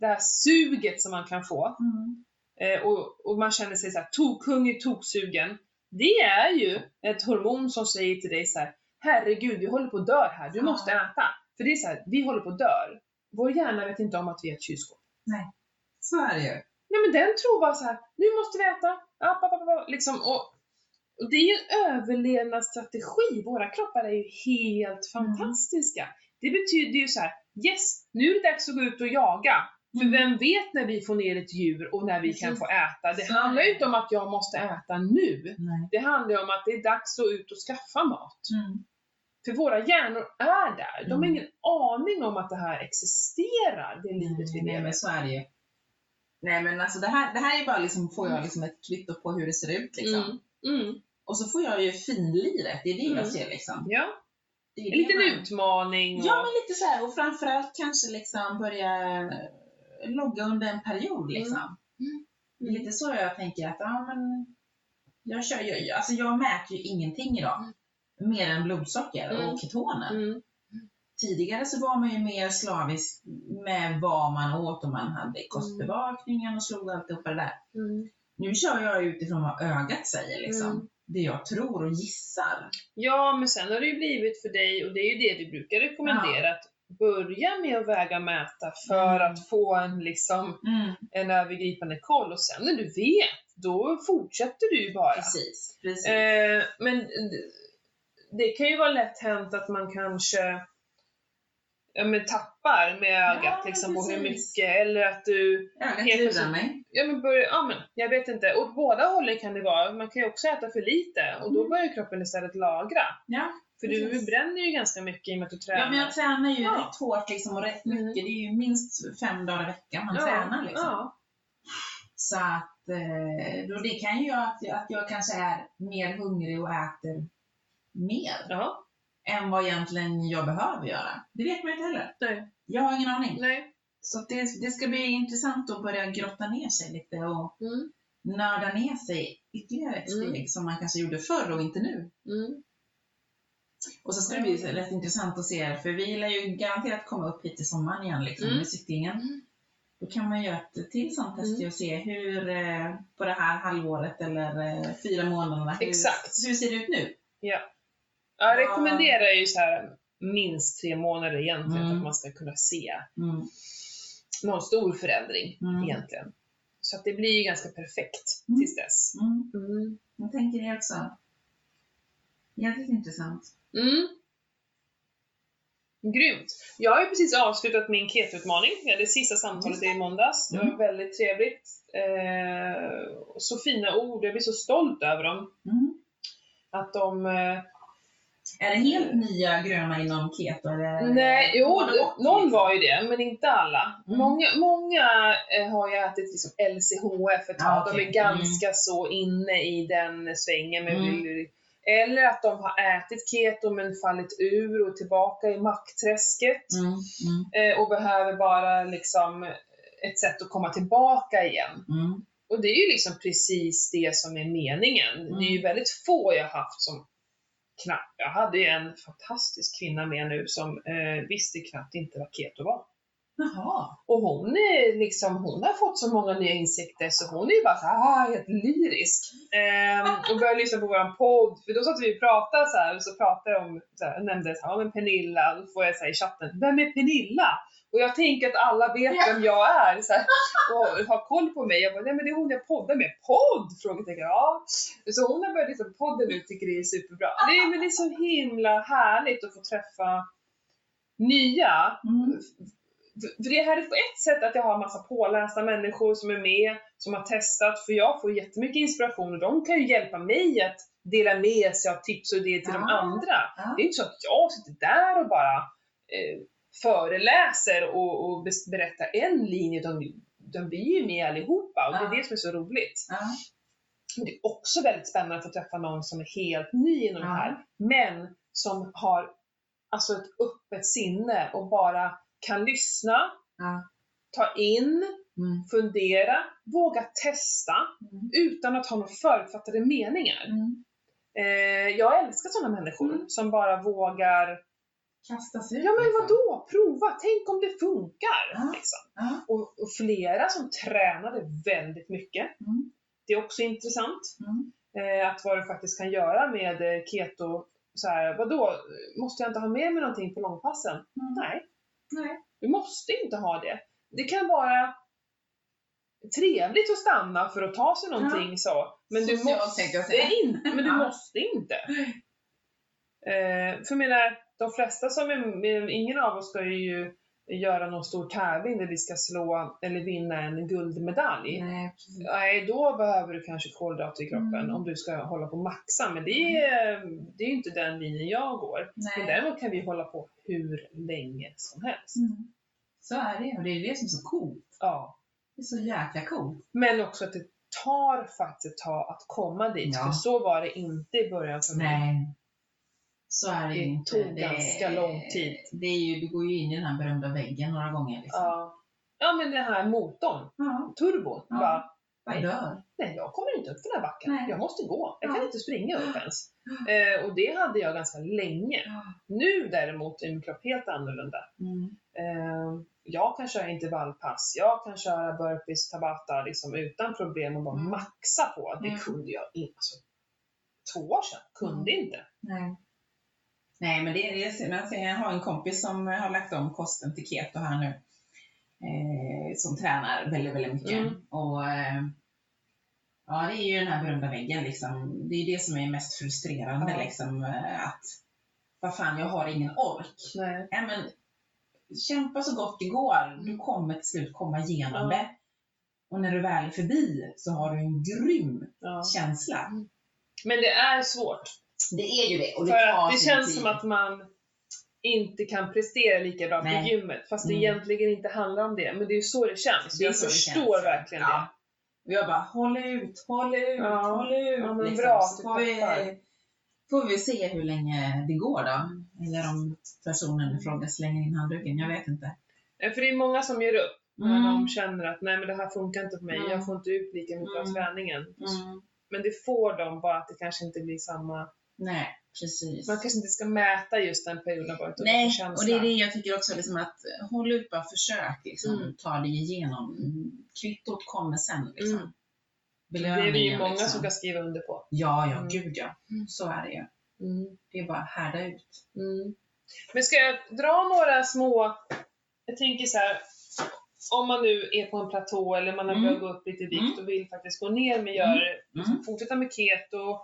det här suget som man kan få Mm. eh, och, och man känner sig så här tokhungrig, toksugen. Det är ju ett hormon som säger till dig så här, herregud, vi håller på att dö här, du måste äta. För det är så här, vi håller på att dö. Vår hjärna vet inte om att vi är ett kylskåp. Så är det ju. Nej men den tror bara så här, nu måste vi äta. Pa, pa, pa, liksom, och, och det är ju en överlevnadsstrategi. Våra kroppar är ju helt Mm. fantastiska. Det betyder ju så här, yes, nu är det dags att gå ut och jaga. För Mm. vem vet när vi får ner ett djur och när vi kan Precis. få äta. Det Så handlar ju inte om att jag måste äta nu. Nej. Det handlar ju om att det är dags att ut och skaffa mat. Mm. För våra hjärnor är där. De har Mm. ingen aning om att det här existerar, det livet vi Nej, lever. men så är det ju. Nej men alltså det här, det här är bara liksom, får jag liksom ett kvitto på hur det ser ut liksom. Mm. Mm. Och så får jag ju finliret, det är det Mm. jag ser liksom. Ja, Det är en liten man- utmaning. Och... Ja men lite så här, och framförallt kanske liksom börja logga under en period liksom. Mm. Det är lite så jag tänker att, ja men jag kör ju, alltså jag mäter ju ingenting idag. Mer än blodsocker Mm. och ketoner. Mm. Tidigare så var man ju mer slavisk med vad man åt och man hade kostbevakningen och slog alltihopa det där. Mm. Nu kör jag utifrån vad ögat säger liksom. Mm. Det jag tror och gissar. Ja, men sen har det ju blivit för dig, och det är ju det vi brukar rekommendera, att börja med att väga och mäta för Mm. att få en, liksom, en övergripande koll. Och sen när du vet, då fortsätter du ju bara. Precis. precis. Eh, men det kan ju vara lätt hänt att man kanske ja, men tappar med ögat Ja, liksom, och hur mycket. Eller att du Ögat Helt plötsligt- mig. Ja men, börjar, ja men jag vet inte. Åt båda hållen kan det vara. Man kan ju också äta för lite och då Mm. börjar kroppen istället lagra. Ja. För du Precis. bränner ju ganska mycket i och med att du tränar. ja, men jag tränar ju Ja. rätt hårt liksom, och rätt Mm. mycket. Det är ju minst fem dagar i veckan man tränar. Liksom. ja. Så att eh, då det kan ju göra att jag, att jag kanske är mer hungrig och äter mer ja. Än vad egentligen jag behöver göra. Det vet man inte heller. Nej. Jag har ingen aning. Nej. Så det, det ska bli intressant att börja grotta ner sig lite och Mm. nörda ner sig ytterligare ett steg Mm. som man kanske gjorde förr och inte nu. Mm. Och så ska det bli rätt intressant att se, för vi lär ju garanterat komma upp hit i sommaren igen liksom, Mm. med cyklingen. Mm. Då kan man göra ett till sånt test Mm. och se hur, eh, på det här halvåret eller eh, fyra månaderna, hur, Exakt. hur ser det ut nu? Ja. Jag rekommenderar ju så här minst tre månader egentligen Mm. att man ska kunna se Mm. någon stor förändring Mm. egentligen. Så att det blir ju ganska perfekt Mm. tills dess. Mm. Mm. Jag tänker det också. Jävligt intressant. Mm. Grymt! Jag har ju precis avslutat min keto-utmaning. Vi hade sista samtalet i måndags. Det var Mm. väldigt trevligt. Eh, så fina ord, jag blir så stolt över dem. Mm. Att de... Är det helt nya gröna inom keto? Eller? nej, jo, någon liksom? var ju det, men inte alla. Mm. Många, många eh, har ju ätit liksom LCHF ett tag. Ja, De okej. är ganska så inne i den svängen. Men Mm. eller att de har ätit keto men fallit ur och tillbaka i mackträsket. Mm. Mm. eh, och behöver bara liksom ett sätt att komma tillbaka igen. Mm. Och det är ju liksom precis det som är meningen. Det är ju Mm. väldigt få jag haft som knappt, jag hade en fantastisk kvinna med nu som eh, visste knappt inte vad keto var. Jaha. Och hon är liksom, hon har fått så många nya insikter så hon är ju bara så här, ah, helt lyrisk. Ehm, och började lyssna på våran podd, för då satt vi och pratade så här, och så pratade jag om, så här, jag nämnde så här, men Pernilla, då får jag säga i chatten, vem är Pernilla? Och jag tänker att alla vet Ja. vem jag är så här, och har koll på mig. Jag bara, nej men det är hon jag poddar med. Podd? Frågetecken. Ja. Så hon har börjat lyssna på podden nu tycker det är superbra. Nej men det är så himla härligt att få träffa nya Mm. för det här är på ett sätt att jag har massa pålästa människor som är med, som har testat, för jag får jättemycket inspiration och de kan ju hjälpa mig att dela med sig av tips och idéer till de Ja. andra. Ja. Det är inte så att jag sitter där och bara eh, föreläser och, och berättar en linje, de, de blir ju med allihopa och det är det som är så roligt. Men det är också väldigt spännande att få träffa någon som är helt ny inom det här, men som har alltså ett öppet sinne och bara kan lyssna, ta in, Mm. fundera, våga testa Mm. utan att ha några förutfattade meningar. Mm. Eh, jag älskar sådana människor Mm. som bara vågar, Kasta sig ja men liksom. vadå, prova, tänk om det funkar. Ja. Liksom. Ja. Och, och flera som tränade väldigt mycket. Mm. Det är också intressant. Mm. Eh, att vad du faktiskt kan göra med eh, keto. Så här, vadå, måste jag inte ha med mig någonting på långpassen? Mm. Nej, Nej. du måste inte ha det. Det kan vara trevligt att stanna för att ta sig någonting så. Men du Socialt, måste jag säga. inte. Men du Ja. måste inte. Eh, för jag menar, de flesta som är ingen av oss ska ju göra någon stor tävling där vi ska slå eller vinna en guldmedalj. Nej. Nej, då behöver du kanske kolhydrater i kroppen Mm. om du ska hålla på maxa. Men det är, det är inte den linjen jag går. Men Nej. däremot kan vi hålla på hur länge som helst. Mm. Så är det och det är det som är så coolt. Ja. Det är så jäkla coolt. Men också att det tar faktiskt ett tag att komma dit. Ja. För så var det inte i början för mig. Nej. Så är det, Det inte. tog ganska lång tid. Det är ju, du går ju in i den här berömda väggen några gånger. Liksom. Ja. ja, men den här motorn, Ja. turbon, Ja. bara, Bara dör. nej jag kommer inte upp för den här backen. Nej. Jag måste gå. Jag kan Ja. inte springa upp ens. Eh, och det hade jag ganska länge. Nu däremot är min kropp helt annorlunda. Mm. Eh, jag kan köra intervallpass, jag kan köra burpees, tabata liksom utan problem och bara Mm. maxa på. Det Mm. kunde jag inte. Alltså, två år sedan kunde inte. Nej. Nej, men det är det. Jag har en kompis som har lagt om kosten till keto här nu. Eh, som tränar väldigt, väldigt mycket. Mm. Och eh, ja, det är ju den här berömda väggen liksom. Det är det som är mest frustrerande Ja. liksom. eh, Att vad fan, jag har ingen ork. Nej. Nej, men kämpa så gott det går. Du kommer till slut komma igenom Ja. det. Och när du väl är förbi så har du en grym känsla. Men det är svårt. Det är ju det. Och det För det känns tid. som att man inte kan prestera lika bra på Nej. gymmet. Fast det Mm. egentligen inte handlar om det. Men det är ju så det känns. Det Jag så det förstår känns. verkligen Ja. Och jag bara, håll ut, håll ut, Ja. håll ut. Ja, men liksom. bra så får vi, får vi se hur länge det går då. Eller om personen i fråga slänger in handduken, jag vet inte. det. För det är många som ger upp. När Mm. de känner att nej men det här funkar inte för mig. Mm. Jag får inte ut lika mycket av Mm. träningen. Mm. Men det får de bara att det kanske inte blir samma. Nej, precis. Man kanske inte ska mäta just den perioden bara utan Nej, få känsla. och det är det jag tycker också, liksom att håll ut bara, försök liksom, Mm. ta dig igenom. Kvittot kommer sen liksom. Mm. Det är vi ju många liksom. som kan skriva under på. Ja, ja, Mm. gud ja. Mm. Så är det ju. Mm. Det är bara att härda ut. Mm. Men ska jag dra några små, jag tänker så här. Om man nu är på en platå eller man har Mm. börjat gå upp lite i vikt och vill faktiskt gå ner men gör, Mm. fortsätta med keto.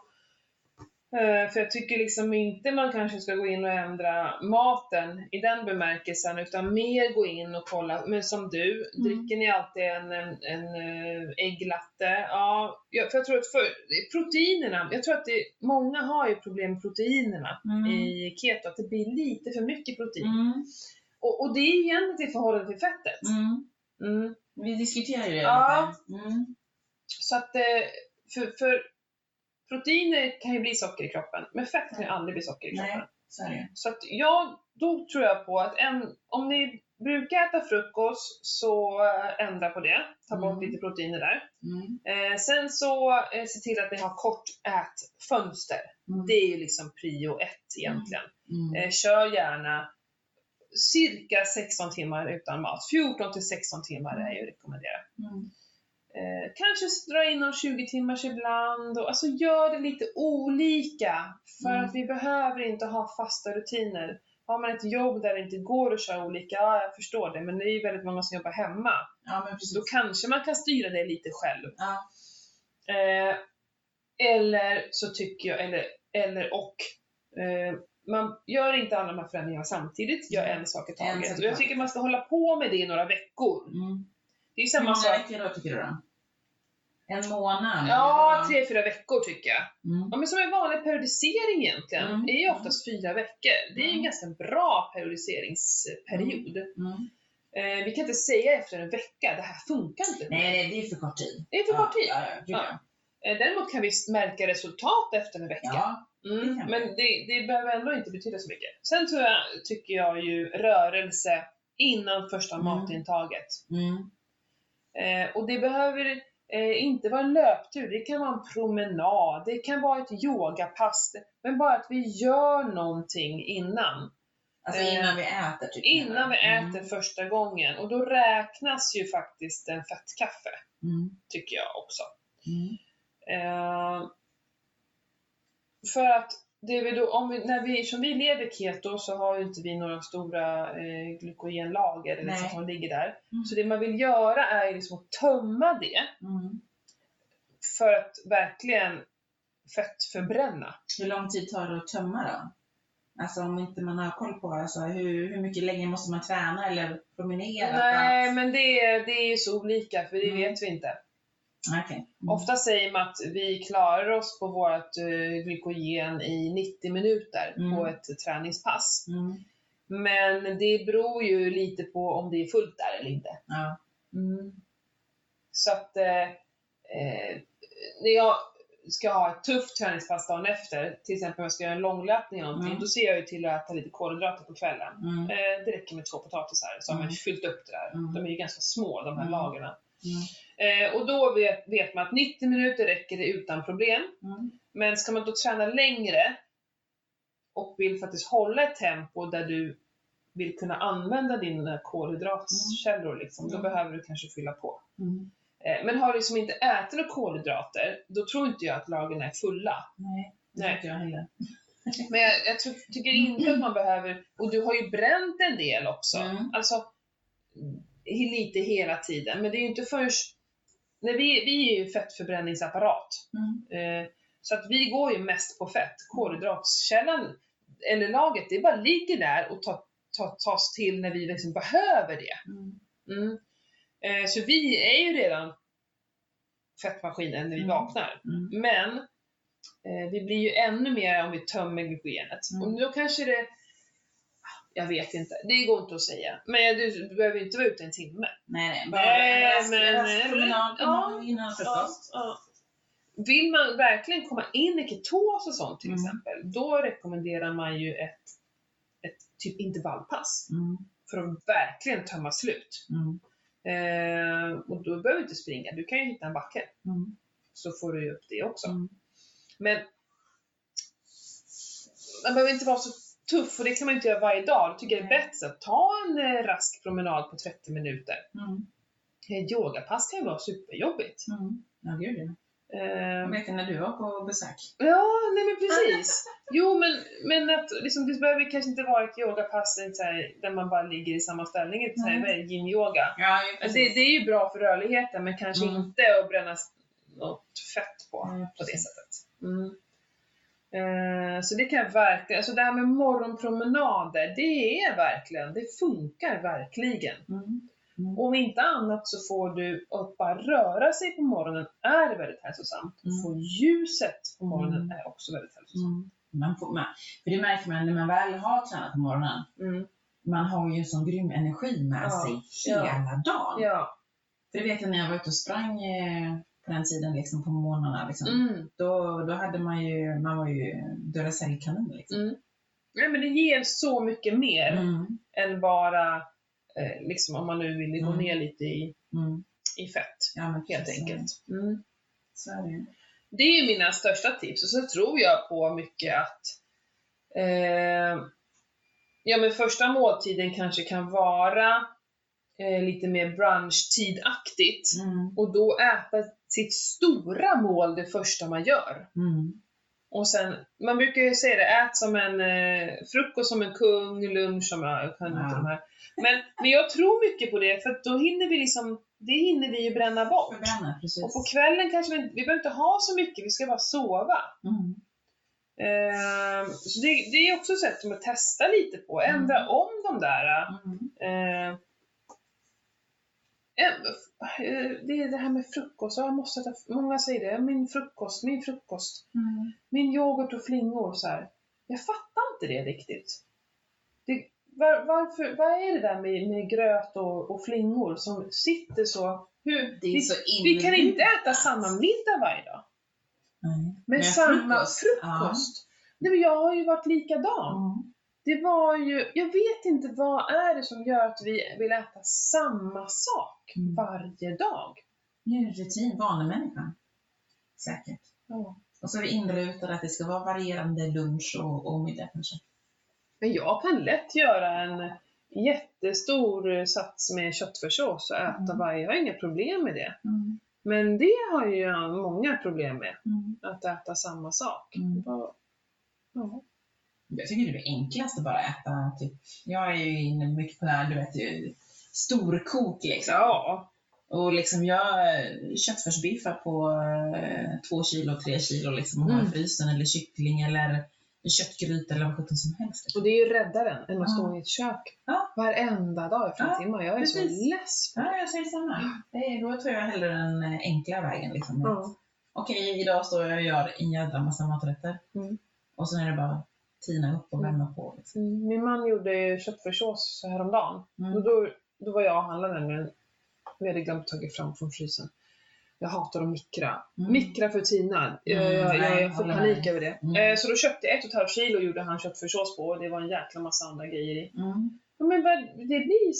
Eh, För jag tycker liksom inte man kanske ska gå in och ändra maten i den bemärkelsen utan mer gå in och kolla, men som du, Mm. dricker ni alltid en, en, en eh, ägglatte? Ja, för jag tror att för, proteinerna, jag tror att det, många har ju problem med proteinerna Mm. i keto, att det blir lite för mycket protein. Mm. Och, och det är egentligen i förhållande till fettet. Mm. Mm. Vi diskuterar ju det Ja. Mm. Så att, eh, för, för proteiner kan ju bli socker i kroppen, men fett kan ju aldrig bli socker i kroppen. Nej, så är det ju. Så att jag, då tror jag på att en, om ni brukar äta frukost så eh, ändra på det. Ta bort Mm. lite proteiner där. Mm. Eh, sen så eh, se till att ni har kort ätfönster. Mm. Det är ju liksom prio ett egentligen. Mm. Eh, kör gärna cirka 16 timmar utan mat. 14 till 16 timmar är ju rekommenderat. Mm. Eh, kanske dra in någon 20 timmars ibland. Och, alltså gör det lite olika. För Mm. att vi behöver inte ha fasta rutiner. Har man ett jobb där det inte går att köra olika, ja jag förstår det. Men det är ju väldigt många som jobbar hemma. Ja, men precis. Då kanske man kan styra det lite själv. Ja. Eh, eller så tycker jag, eller, eller och, eh, man gör inte alla de här förändringarna samtidigt, gör en sak i taget. Och jag tycker man ska hålla på med det i några veckor. Mm. Det är Hur samma många sak. veckor då tycker du då? En månad? Ja, tre, fyra veckor tycker jag. Mm. Ja, men som en vanlig periodisering egentligen. Mm. Är ju oftast fyra veckor. Det är ju en Mm. ganska bra periodiseringsperiod. Mm. Eh, vi kan inte säga efter en vecka, det här funkar inte. mig. Nej, det är för kort tid. Det är för kort tid. Ja, ja, ja. Eh, däremot kan vi märka resultat efter en vecka. ja. Mm, Det men det, det behöver ändå inte betyda så mycket. Sen tror jag, tycker jag ju rörelse innan första Mm. matintaget. Mm. Eh, och det behöver eh, inte vara en löptur, det kan vara en promenad, det kan vara ett yogapass. Men bara att vi gör någonting innan. Alltså Eh, innan vi äter jag. Innan vi Mm. äter första gången. Och då räknas ju faktiskt en fettkaffe, Mm. tycker jag också. Mm. Eh, för att det vi då, om vi, när vi, som vi lever keto så har ju inte vi några stora eh, glykogenlager eller så som ligger där. Mm. Så det man vill göra är liksom att tömma det Mm. för att verkligen fettförbränna. Hur lång tid tar det att tömma då? Alltså om inte man har koll på alltså, hur, hur mycket länge måste man träna eller promenera? Nej, att- men det, det är ju så olika för det Mm. vet vi inte. Okej. Mm. Ofta säger man att vi klarar oss på vårt uh, glykogen i 90 minuter Mm. på ett träningspass. Mm. Men det beror ju lite på om det är fullt där eller inte. Ja. Så att eh, eh, när jag ska ha ett tufft träningspass dagen efter, till exempel om jag ska göra en långlöpning eller någonting, Mm. då ser jag ju till att äta lite kolhydrater på kvällen. Mm. Eh, det räcker med två potatisar så har man Mm. fyllt upp det där. Mm. De är ju ganska små de här Mm. lagren. Mm. Eh, och då vet, vet man att 90 minuter räcker det utan problem. Mm. Men ska man då träna längre och vill faktiskt hålla ett tempo där du vill kunna använda dina kolhydratkällor, liksom, då Mm. behöver du kanske fylla på. Mm. Eh, Men har du liksom inte ätit några kolhydrater, då tror inte jag att lagren är fulla. Nej, det Nej. tycker jag heller. Men jag, jag tror, tycker inte att man behöver, och du har ju bränt en del också. Mm. Alltså, lite hela tiden. Men det är ju inte först, när vi, vi är ju fettförbränningsapparat. Mm. Eh, Så att vi går ju mest på fett. Kolhydratskällan, eller lagret, det bara ligger där och tar, ta, tas till när vi liksom behöver det. Mm. Mm. Eh, så vi är ju redan fettmaskinen när vi Mm. vaknar. Mm. Men eh, vi blir ju ännu mer om vi tömmer glykogenet. Och då kanske det... Jag vet inte, det går inte att säga. Men du, behöver inte vara ute en timme. Nej, nej. Bara Nej, en rask, men- ja, innan frukost. Ja. Vill man verkligen komma in i ketos och sånt till Mm. exempel, då rekommenderar man ju ett, ett typ intervallpass. Mm. För att verkligen tömma slut. Mm. Eh, och då behöver du inte springa, du kan ju hitta en backe. Mm. Så får du ju upp det också. Mm. Men man behöver inte vara så tuff och det kan man inte göra varje dag. Jag tycker det är bättre att ta en eh, rask promenad på 30 minuter. Mm. Ett yogapass kan ju vara superjobbigt. Mm. Ja, gud ja. Eh, Jag vet när du var på besök. ja, nej men precis. Jo, men, men att liksom, det behöver kanske inte vara ett yogapass så här, där man bara ligger i samma ställning, är det, yin-yoga. Ja, Det, det är ju bra för rörligheten, men kanske Mm. inte att bränna något fett på. Ja, på det sättet. Mm. Eh, så det kan jag verkligen, alltså det här med morgonpromenader, det är verkligen, det funkar verkligen. Mm. Mm. Om inte annat så får du att bara röra sig på morgonen är väldigt hälsosamt. Mm. Få ljuset på morgonen Mm. är också väldigt hälsosamt. Mm. Man får, man, för det märker man när man väl har tränat på morgonen. Mm. Man har ju en sån grym energi med Ja. sig Ja. hela dagen. Ja. För det vet jag när jag var ute och sprang eh, på den tiden liksom på morgnarna. Liksom. Mm. Då, då hade man ju, man var ju Duracell-kanin liksom. Mm. Nej, men det ger så mycket mer Mm. än bara, eh, liksom om man nu vill gå Mm. ner lite i, Mm. i fett. Ja, men Helt enkelt. Mm. Så är det. Det är mina största tips och så tror jag på mycket att eh, ja, men första måltiden kanske kan vara eh, lite mer brunchtidaktigt Mm. och då äta sitt stora mål det första man gör. Mm. Och sen, man brukar ju säga det, ät som en eh, frukost som en kung, lunch som kan inte Ja. Men, men jag tror mycket på det för då hinner vi liksom, det hinner vi ju bränna bort. Förbränna. Och på kvällen kanske vi, vi behöver inte ha så mycket, vi ska bara sova. Mm. Eh, så det, det är också ett sätt att testa lite på, ändra Mm. om de där. Mm. Eh, det är det här med frukost, jag måste äta, många säger det, min frukost, min frukost, Mm. min yoghurt och flingor så här. Jag fattar inte det riktigt. Det, var, varför, vad är det där med, med gröt och, och flingor som sitter så? Hur, vi, så vi kan inte äta samma middag varje dag. Nej. Men samma frukost. frukost. Nej, men jag har ju varit likadan. Ja. Mm. Det var ju, jag vet inte vad är det som gör att vi vill äta samma sak Mm. varje dag. Det är rutin, vanemänniskan. Säkert. Ja. Och så är vi inrutade att det ska vara varierande lunch och, och middag kanske. Men jag kan lätt göra en jättestor sats med köttfärssås och äta Mm. varje, jag har inga problem med det. Mm. Men det har ju jag många problem med, Mm. att äta samma sak. Mm. Vad- Ja. Jag tycker det är enklast att bara äta typ, jag är ju inne mycket på det här, du vet ju, storkok liksom. ja. Och liksom jag köttfärsbiffar på eh, två kilo, tre kilo liksom och har i Mm. frysen eller kyckling eller köttgryta eller vad sjutton som helst. Och det är ju räddaren än att stå i ett kök Ja. varenda dag i flera Ja, timmar. Jag är precis. så less på det. Ja, jag säger samma. Det är, då tror jag hellre den eh, enkla vägen. Liksom. Ja. Okej, idag står jag och gör en jädra massa maträtter. Mm. Och sen är det bara tina upp och Mm. värma på. Liksom. Mm, Min man gjorde köttfärssås häromdagen. Mm. Och då, då var jag och handlade men vi hade glömt ta fram från frysen. Jag hatar att mikra. Mm. Mikra för Tina. Jag, Mm, jag, nej, jag får panik över det. Mm. Eh, så då köpte jag ett och ett halvt kilo och gjorde han köttfärssås på och det var en jäkla massa andra grejer i. Mm. Men det blir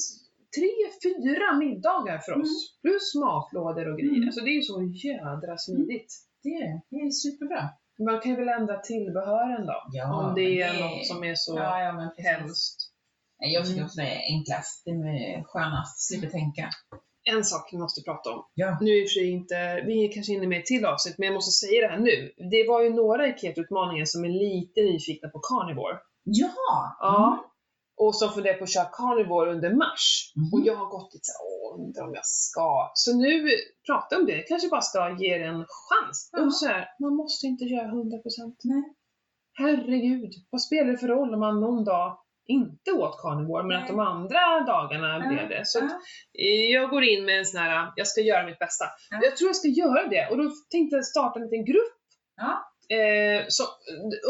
tre, fyra middagar för oss. Plus matlådor och grejer. Mm. Alltså det är ju så jädra smidigt. Det är det. Det är superbra. Man kan ju väl ändra tillbehören då? Ja, om det är men något som är så Ja, ja, men hemskt. Nej, Jag tycker Mm. också det är enklast. Det är skönast. Slipper tänka. En sak vi måste prata om. Ja. Nu är i och för sig inte, vi är kanske inne med ett till avsnitt, men jag måste säga det här nu. Det var ju några i Keto-utmaningen som är lite nyfikna på carnivore. Ja! Ja. Och som funderar på att köra carnivore under mars. Mhm. Och jag har gått lite såhär, åh, undrar om jag ska. Så nu, prata om det. Kanske bara ska ge det en chans. Ja. Och så här, man måste inte göra 100%. Nej. Herregud, vad spelar det för roll om man någon dag inte åt carnivore, men att de andra dagarna Ja, blev det. Så Ja. eh, jag går in med en sån här, jag ska göra mitt bästa. Ja. Jag tror jag ska göra det och då tänkte jag starta en liten grupp Ja. Eh, så,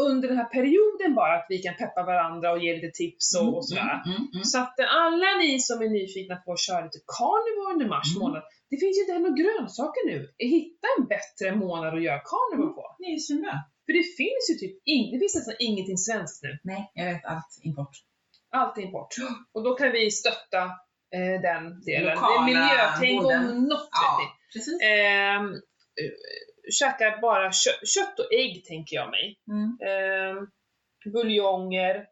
under den här perioden bara, att vi kan peppa varandra och ge lite tips och, och sådär. Mm, mm, mm. Så att alla ni som är nyfikna på att köra lite carnivore under mars Mm. månad, det finns ju inte heller några grönsaker nu. Hitta en bättre månad att göra carnivore på. Det är svinbra. För det finns ju typ in, det finns nästan ingenting svenskt nu. Nej, jag vet allt import. Allt import. Och då kan vi stötta eh, den delen. Lokala det är miljötänk om något ni. Ja, precis. Ehm, eh, käka bara kö kött och ägg tänker jag mig. Mm. Ehm, buljonger.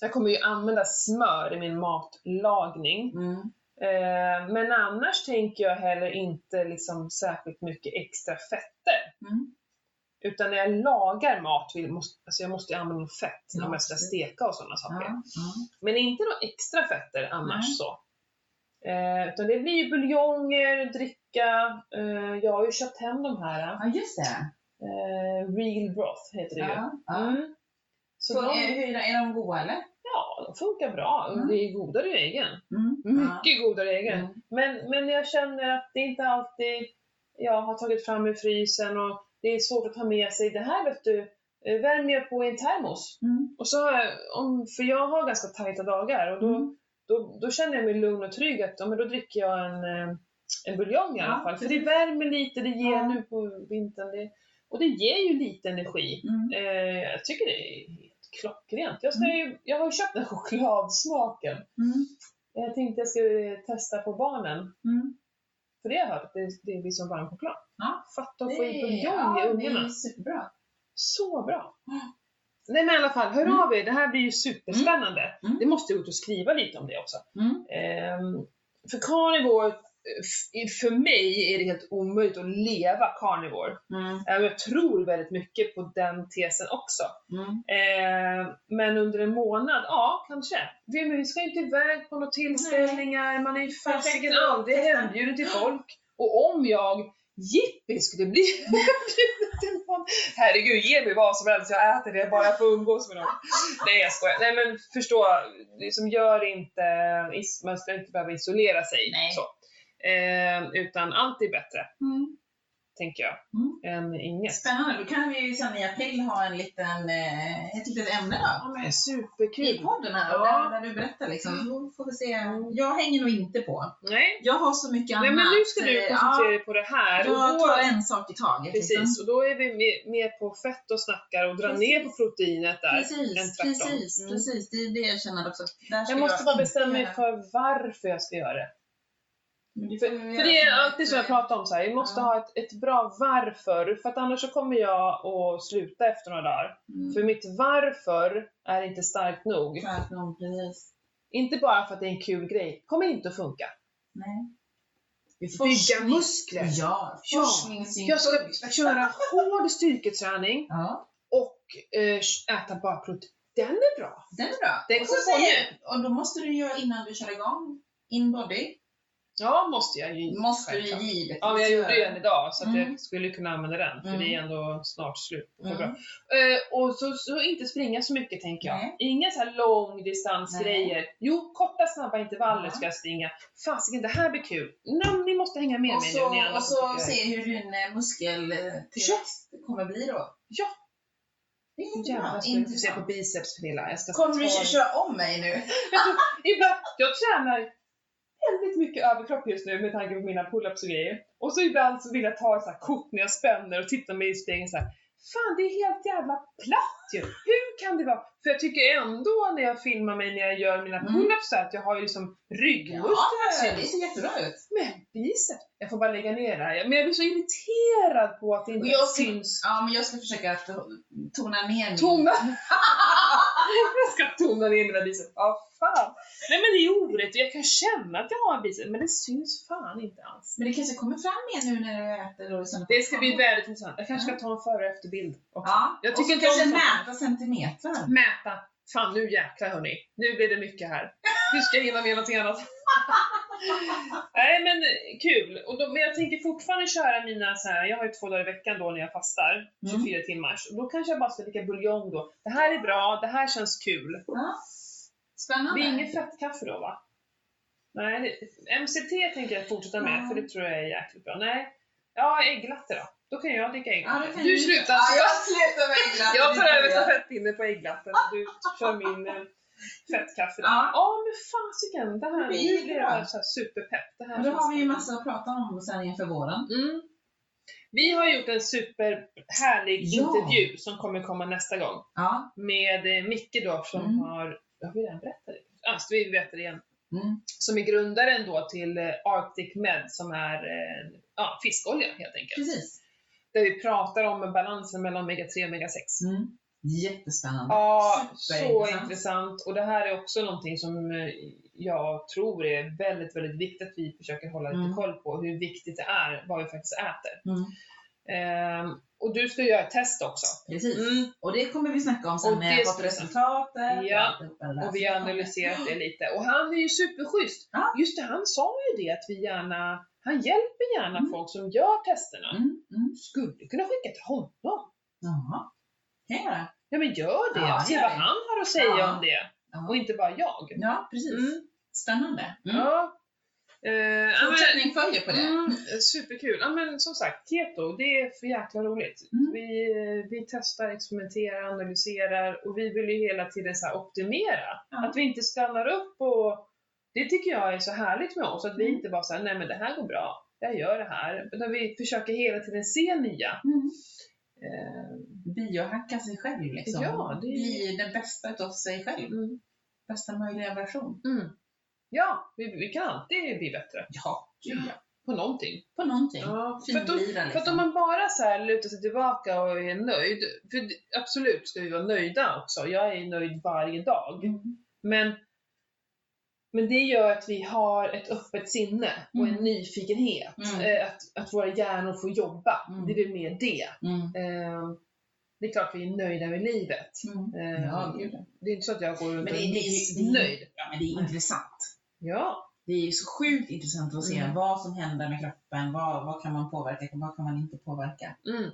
Jag kommer ju använda smör i min matlagning. Mm. Ehm, men annars tänker jag heller inte liksom särskilt mycket extra fetter. Mm. Utan när jag lagar mat, vill, måste, alltså jag måste ju använda fett om jag ska steka och sådana saker. Men inte några extra fetter annars så. Eh, utan det blir ju buljonger, dricka. Eh, jag har ju köpt hem de här. ja, just det. Eh, Real Broth heter det ju. Ja, ja. Mm. Så Så, de, är, är de goda eller? ja, de funkar bra. Mm. Det är godare i egen. Mm. Mycket godare i egen. Mm. Men, men jag känner att det inte alltid jag har tagit fram ur frysen och det är svårt att ta med sig. Det här vet du, eh, värmer jag på i en termos. Mm. Och så jag, om, för jag har ganska tajta dagar och då, Mm. då, då känner jag mig lugn och trygg att ja, men då dricker jag en, en buljong i alla fall. För det värmer lite, det ger nu på vintern. Det, och det ger ju lite energi. Mm. Eh, jag tycker det är helt klockrent. Jag, ska ju, jag har ju köpt den chokladsmaken. Mm. Jag tänkte jag skulle testa på barnen. Mm. För det har jag hört det, det blir som varm choklad. Ja. Fatta att få i Det- buljong ja, i Det ungarna. är superbra. Så bra! Nej men i alla fall, hör Mm. av er. Det här blir ju superspännande. Mm. Det måste jag ut och skriva lite om det också. Mm. Ehm, för eh, f- för mig är det helt omöjligt att leva carnivore. Mm. Eh, Jag tror väldigt mycket på den tesen också. Mm. Ehm, men under en månad, ja kanske. Vi, men vi ska inte iväg på några tillställningar, man är ju fasiken aldrig hembjuden till folk. Och om jag, jippi, skulle bli hembjuden till någon, herregud ge mig vad som helst, jag äter det bara jag får umgås med någon. Nej jag skojar. Nej men förstå, det som gör inte, man ska inte behöva isolera sig. Nej. Så. Ehm, utan allt är bättre, Mm. tänker jag, Mm. än inget. Spännande, då kan vi ju sen i april ha en liten, eh, ett litet ämne då. Ja men I superkul! podden här, Ja. där, där du berättar liksom. Då får vi se. Jag hänger nog inte på. Nej, Jag har så mycket Nej annat. men nu ska du eh, koncentrera ja, dig på det här. och Jag då, tar en sak i taget. precis, Liksom. och då är vi med, med på fett och snackar och drar Precis. ner på proteinet där. än Precis, tvärtom. precis, Mm. precis. Det är det jag känner också. Där ska Jag måste bara inte bestämma mig för varför jag ska göra det. Men du För, göra det är alltid så jag pratar om, så här, jag måste Ja. ha ett, ett bra varför, för att annars så kommer jag att sluta efter några dagar. mm, För mitt varför är inte starkt nog. Tvärtom, precis. Inte bara för att det är en kul grej, kommer inte att funka. Nej. Bygga muskler. Ja, forskningssynpunkt. Jag ska köra hård styrketräning Ja, och eh, äta bara protein. Den är bra. den är bra. Den och, så säger, och då måste du göra innan du kör igång in body. Ja, måste jag ju. Måste du givetvis Ja, men jag gjorde ju en idag så att Mm. jag skulle kunna använda den för Mm. det är ändå snart slut. Mm. Eh, och så, så inte springa så mycket tänker jag. Nej. Inga så här långdistansgrejer. Jo, korta snabba intervaller ska jag springa. Fasiken, det här blir kul. No, ni måste hänga med Och mig så, nu ni och så se hur din eh, muskeltillväxt kommer bli då. Ja. Det är jättebra. Jävlar ska du se på biceps Pernilla. Jag ska Kommer du köra om mig nu? Ibland, jag tränar väldigt mycket överkropp just nu med tanke på mina pull-ups och grejer. Och så ibland så vill jag ta ett så här kort när jag spänner och tittar mig i spegeln så här. Fan, det är helt jävla platt ju! Hur kan det vara? För jag tycker ändå när jag filmar mig när jag gör mina Mm. pull-ups så att jag har ju liksom Ja, ryggmusklerna det ser jättebra ut. Men biceps, jag får bara lägga ner det här. Men jag blir så irriterad på att det Och inte jag ska, syns. ja, men jag ska försöka att tona ner min... Tona! jag ska tona ner mina biceps. Ja, fan. Nej men det är orätt. Jag kan känna att jag har en biceps, men det syns fan inte alls. Men det kanske kommer fram mer nu när du äter och sådana Det ska bli väldigt intressant. Jag kanske ska ta en före och efterbild också. Ja, Jag och tycker så inte kanske sånt. Mäta centimeter. Mäta. Fan nu jäklar hörni. Nu blir det mycket här. Nu ska jag hinna med någonting annat. Nej men kul. Och då, men jag tänker fortfarande köra mina så här. jag har ju två dagar i veckan då när jag fastar, 24 timmars. Och då kanske jag bara ska dricka buljong då. Det här är bra, det här känns kul. Ja. Spännande. Det är inget fettkaffe då va? Nej, det- MCT tänker jag fortsätta med Ja. för det tror jag är jäkligt bra. Nej, ja ägglatte då. Då kan jag dricka Ja, ägglatte. kan du slutar. Ja, jag slutar med ägglatte. Jag tar över Ja. stafettpinnen på ägglatten och du kör min eh, fettkaffe där. Ja. Ja men fasiken, det här blir nu blir bra. jag så här superpepp. Det här då har vi ju massa att prata om sen inför våren. Mm. Vi har gjort en superhärlig Ja. intervju som kommer komma nästa gång. Ja. Med eh, Micke då som Mm. har, jag vill redan berätta det. Ah, så vi berättar igen. Mm. Som är grundaren då till eh, Arctic Med som är eh, ja, fiskolja helt enkelt. Precis. Där vi pratar om balansen mellan omega 3 och omega 6. Mm. Jättespännande. Ja, så intressant. Och det här är också någonting som eh, jag tror är väldigt, väldigt viktigt att vi försöker hålla lite Mm. koll på. Hur viktigt det är vad vi faktiskt äter. Mm. Ehm, och du ska göra ett test också. Precis. Mm. Och det kommer vi snacka om sen när det jag fått resultatet. Ja. och. Och vi har analyserat det lite. Och han är ju superschysst. Ja. Just det, han sa ju det att vi gärna, han hjälper gärna Mm. folk som gör testerna. Mm. Mm. Skulle kunna skicka till honom. Jaha. Kan jag göra? Ja men gör det. Ja, Se vad han har att säga Ja. om det. Ja. Och inte bara jag. Ja, precis. Mm. Spännande. Mm. Ja. Eh, ja, men- Fortsättning följer på det. Mm, superkul. Ja, men som sagt, keto, det är för jäkla roligt. Mm. Vi, vi testar, experimenterar, analyserar och vi vill ju hela tiden så optimera. Ja. Att vi inte stannar upp och det tycker jag är så härligt med oss, att vi Mm. inte bara säger nej men det här går bra, jag gör det här. Utan vi försöker hela tiden se nya. Mm. Eh, Biohacka sig själv liksom. Ja, det- Bli den bästa utav sig själv. mm, Bästa möjliga version. mm. Ja, vi, vi kan alltid bli bättre Ja, ja. på någonting. På någonting. Ja, för, att Finlira för att om liksom. man bara så här lutar sig tillbaka och är nöjd, för absolut ska vi vara nöjda också, jag är nöjd varje dag. Mm. Men, men det gör att vi har ett öppet sinne och en Mm. nyfikenhet. Mm. Eh, Att, att våra hjärnor får jobba, Mm. det är väl mer det. Eh, Det är klart vi är nöjda med livet. Eh, Ja. Det är inte så att jag går runt Men och det, är det, det, missnöjd. Ja, men det är intressant. Ja. Det är ju så sjukt intressant att se Mm. vad som händer med kroppen, vad, vad kan man påverka, vad kan man inte påverka. Mm.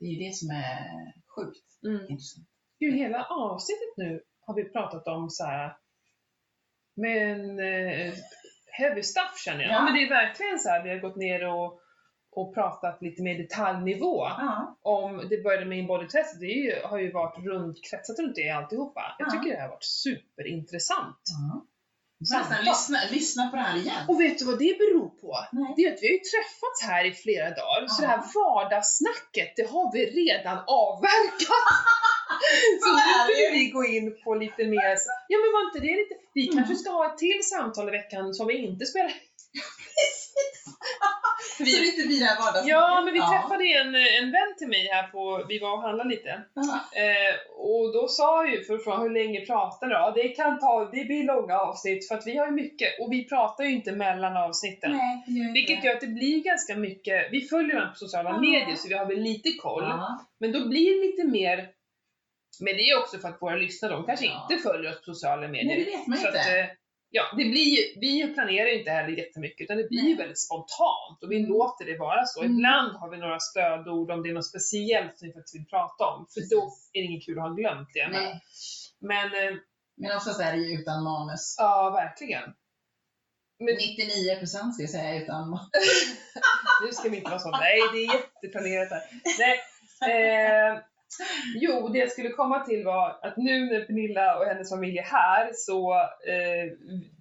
Det är ju det som är sjukt Mm. intressant. Gud, hela avsnittet nu har vi pratat om så här. Men eh, heavy stuff känner jag. Ja. Men det är verkligen så här, vi har gått ner och, och pratat lite mer detaljnivå. Ja. Om det började med inbodytest, det ju, har ju varit runt, kretsat runt det alltihopa. Jag Ja. tycker det har varit superintressant. ja. Nästan lyssna, lyssna på det här igen. Och vet du vad det beror på? Nej. Det är att vi har ju träffats här i flera dagar, så Ja. det här vardagssnacket, det har vi redan avverkat. så nu ju. vi gå in på lite mer, så- ja men var inte det lite, vi Mm. kanske ska ha ett till samtal i veckan som vi inte spelar vi vill inte bli det här vardagsnacket. Ja, men vi Ja. träffade en, en vän till mig här på, vi var och handlade lite. Eh, och då sa ju, för att fråga hur länge pratar du? Ja, det kan ta, det blir långa avsnitt för att vi har ju mycket och vi pratar ju inte mellan avsnitten. Nej, det gör Vilket det. gör att det blir ganska mycket, vi följer varandra på sociala Ja. medier så vi har väl lite koll. Ja. Men då blir det lite mer, men det är också för att våra lyssnare, de kanske Ja. inte följer oss på sociala medier. Nej, det vet man Så inte. att, eh, ja, det blir vi planerar ju inte heller jättemycket utan det blir Nej. väldigt spontant och vi Mm. låter det vara så. Mm. Ibland har vi några stödord om det är något speciellt som vi faktiskt vill prata om, för då är det inget kul att ha glömt det. Men, Nej. men eh, Men oftast är det ju utan manus. ja, verkligen. Men 99% ska jag säga utan manus. nu ska vi inte vara så, nej det är jätteplanerat här. Nej, eh, jo, det jag skulle komma till var att nu när Pernilla och hennes familj är här så eh,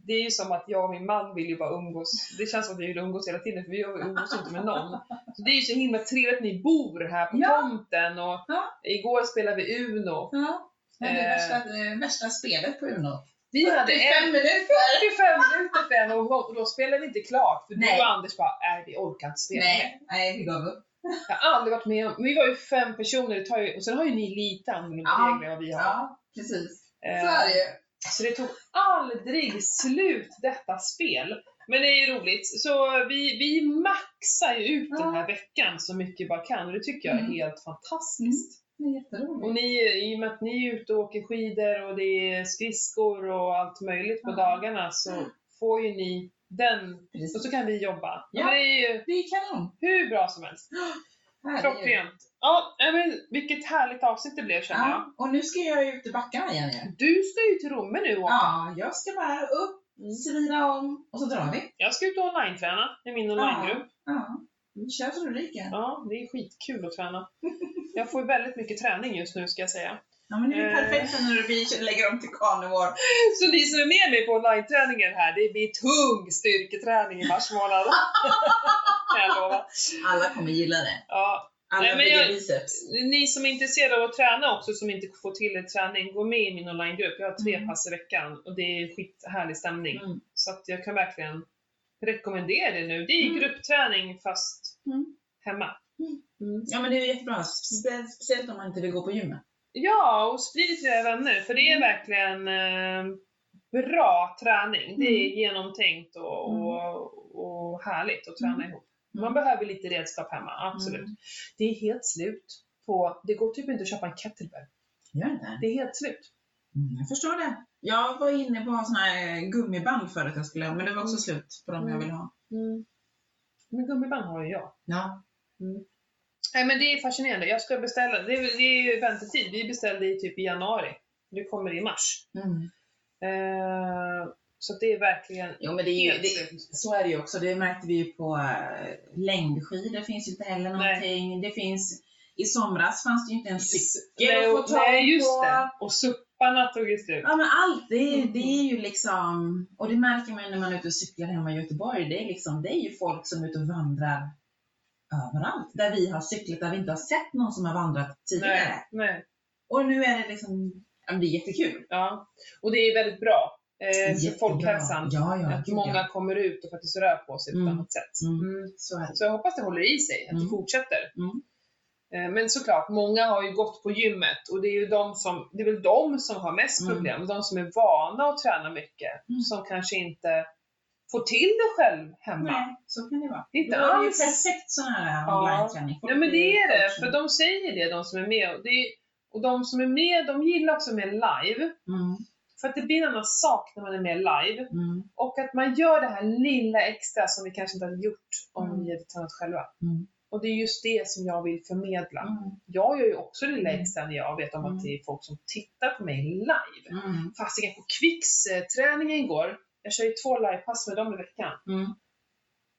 det är ju som att jag och min man vill ju bara umgås. Det känns som att vi vill umgås hela tiden för vi umgås inte med någon. Så det är ju så himla trevligt att ni bor här på Ja. tomten och Ja. igår spelade vi Uno. Ja. Det Eh. värsta, det värsta spelet på Uno. Vi hade 45 en minuter! 45 minuter för en omgång och då spelade vi inte klart för Nej. du och Anders bara, nej vi orkar inte spela mer." Nej, nej, vi gav upp. Jag har aldrig varit med om, vi var ju fem personer, det ju, och sen har ju ni lite annorlunda Ja. regler än vad vi har. Ja, precis. Eh, Så är det ju. så det tog aldrig slut detta spel. Men det är ju roligt, så vi, vi maxar ju ut den här veckan så mycket vi bara kan och det tycker jag är Mm. helt fantastiskt. Det är jätteroligt. Och ni, i och med att ni är ute och åker skidor och det är skridskor och allt möjligt på Ja. dagarna så får ju ni den, och så kan vi jobba. Ja. Men det är ju Det är kanon. hur bra som helst. Herregud. Klockrent. Ja, men vilket härligt avsnitt det blev känner jag. Ja, och nu ska jag ut i backarna igen ju. Du ska ju till Romme nu och Ja, jag ska bara upp, Mm. svira om och så drar vi. Jag ska ut och online-träna i min online-grupp. Ja, kör så du ryker. Ja, det är skitkul att träna. Jag får väldigt mycket träning just nu ska jag säga. Ja, men det är Eh. perfekt när vi lägger om till carnivore. Så ni som är med mig på online-träningen här, det blir tung styrketräning i mars månad. kan jag lova. Alla kommer gilla det. Ja, Alla Nej, jag- biceps. ni som är intresserade av att träna också, som inte får till er träning, gå med i min onlinegrupp. Jag har tre Mm. pass i veckan och det är skithärlig stämning. Mm. Så att jag kan verkligen rekommendera det nu. Det är Mm. gruppträning fast Mm. hemma. Mm. Mm. Ja men det är jättebra, Spe- speciellt om man inte vill gå på gymmet. Ja, och sprid till era vänner, för det är Mm. verkligen eh, bra träning. Det är Mm. genomtänkt och, och, och härligt att träna Mm. ihop. Man behöver lite redskap hemma, absolut. Mm. Det är helt slut på, det går typ inte att köpa en kettlebell. Gör det? Det är helt slut. Mm, jag förstår det. Jag var inne på såna här gummiband för att jag skulle men det var också Mm. slut på de jag vill ha. Men gummiband har ju jag. Ja. Nej men det är fascinerande, jag ska beställa, det är, det är ju väntetid. Vi beställde i typ i januari. Det kommer i mars. Mm. Eh, så det är verkligen Jo men det är ju, det, så är det ju också. Det märkte vi ju på äh, längdskidor finns ju inte heller någonting. Det finns, i somras fanns det ju inte en cykel att få tag nej just på. det. Och supparna tog ju slut. Ja men allt, det Mm. det är ju liksom, och det märker man ju när man är ute och cyklar hemma i Göteborg, det är liksom, det är ju folk som är ute och vandrar överallt. Där vi har cyklat, där vi inte har sett någon som har vandrat tidigare. Nej, nej. Och nu är det liksom, det är jättekul. Ja. Och det är väldigt bra eh, för folkhälsan. Ja, ja. Att många ja. kommer ut och faktiskt rör på sig på ett Mm. annat sätt. Mm. Mm. Så det. Så jag hoppas det håller i sig, att det Mm. fortsätter. Mm. Eh, Men såklart, många har ju gått på gymmet och det är ju de som, det är väl de som har mest Mm. problem. De som är vana att träna mycket, Mm. som kanske inte får till det själv hemma. Nej, så kan det vara. Det är inte är det alls- perfekt sån här Ja. online-träning. Nej men det är det, för de säger det, de som är med. Och, är, och de som är med, de gillar också med live. Mm, För att det blir en annan sak när man är med live. mm, Och att man gör det här lilla extra som vi kanske inte hade gjort om Mm. vi hade tränat själva. Mm. Och det är just det som jag vill förmedla. mm, Jag gör ju också det lilla Mm. extra när jag vet om Mm. att det är folk som tittar på mig live. mm, Fasiken på Kvicks-träningen igår, jag kör ju två livepass med dem i veckan. mm.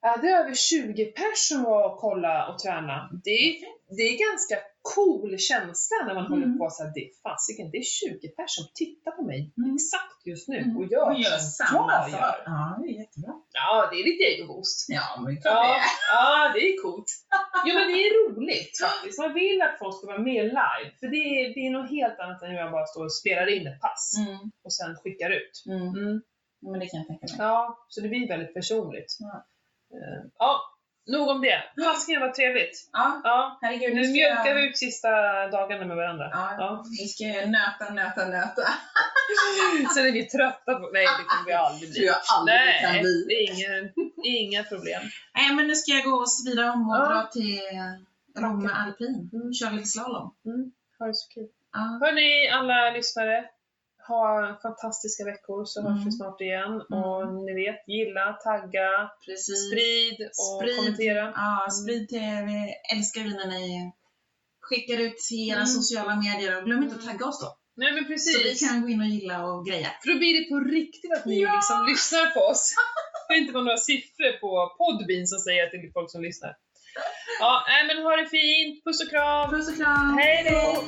Jag hade över 20 pers som var och kolla och träna. Det är, det är ganska cool känsla när man Mm. håller på så här, det är fasiken, det är 20 pers som tittar på mig Mm. exakt just nu Mm. och gör, Och gör samma jag sak. gör. Ja, det är jättebra. Ja, det är lite egoboost. Ja, men det är klart Ja, det är. ja, det är coolt. Jo men det är roligt faktiskt. Man vill att folk ska vara med live. För det är, det är något helt annat än när jag bara står och spelar in ett pass Mm, och sen skickar ut. mm. Mm. Ja, Men det kan jag tänka mig. Ja, så det blir väldigt personligt. Ja. Eh, Ja, nog om det. Fasiken var trevligt. Ja, Ja, herregud. nu ska mjölkar vi ut sista dagarna med varandra. Ja, Ja. vi ska nöta, nöta, nöta. Sen är vi trötta på... Nej, det kommer vi aldrig tror bli. jag aldrig det kan Nej, bli. det är ingen, inga problem. Nej, men nu ska jag gå och svida om och Ja. dra till Romme alpin. Mm. Köra lite slalom. Ha det så kul. Ja. Hörni, alla lyssnare. Ha fantastiska veckor så hörs Mm. vi snart igen. Mm. Och ni vet, gilla, tagga, Precis. sprid och Sprid. kommentera. Ja, sprid till. Vi älskar vi när ni skickar ut till era Mm. sociala medier och glöm inte att tagga oss då. Nej men Så vi precis. kan gå in och gilla och greja. För då blir det på riktigt att ni Ja. liksom lyssnar på oss. Det är inte bara några siffror på Podbean som säger att det är folk som lyssnar. Ja, nej men ha det fint. Puss och kram. Puss och kram! Hej då!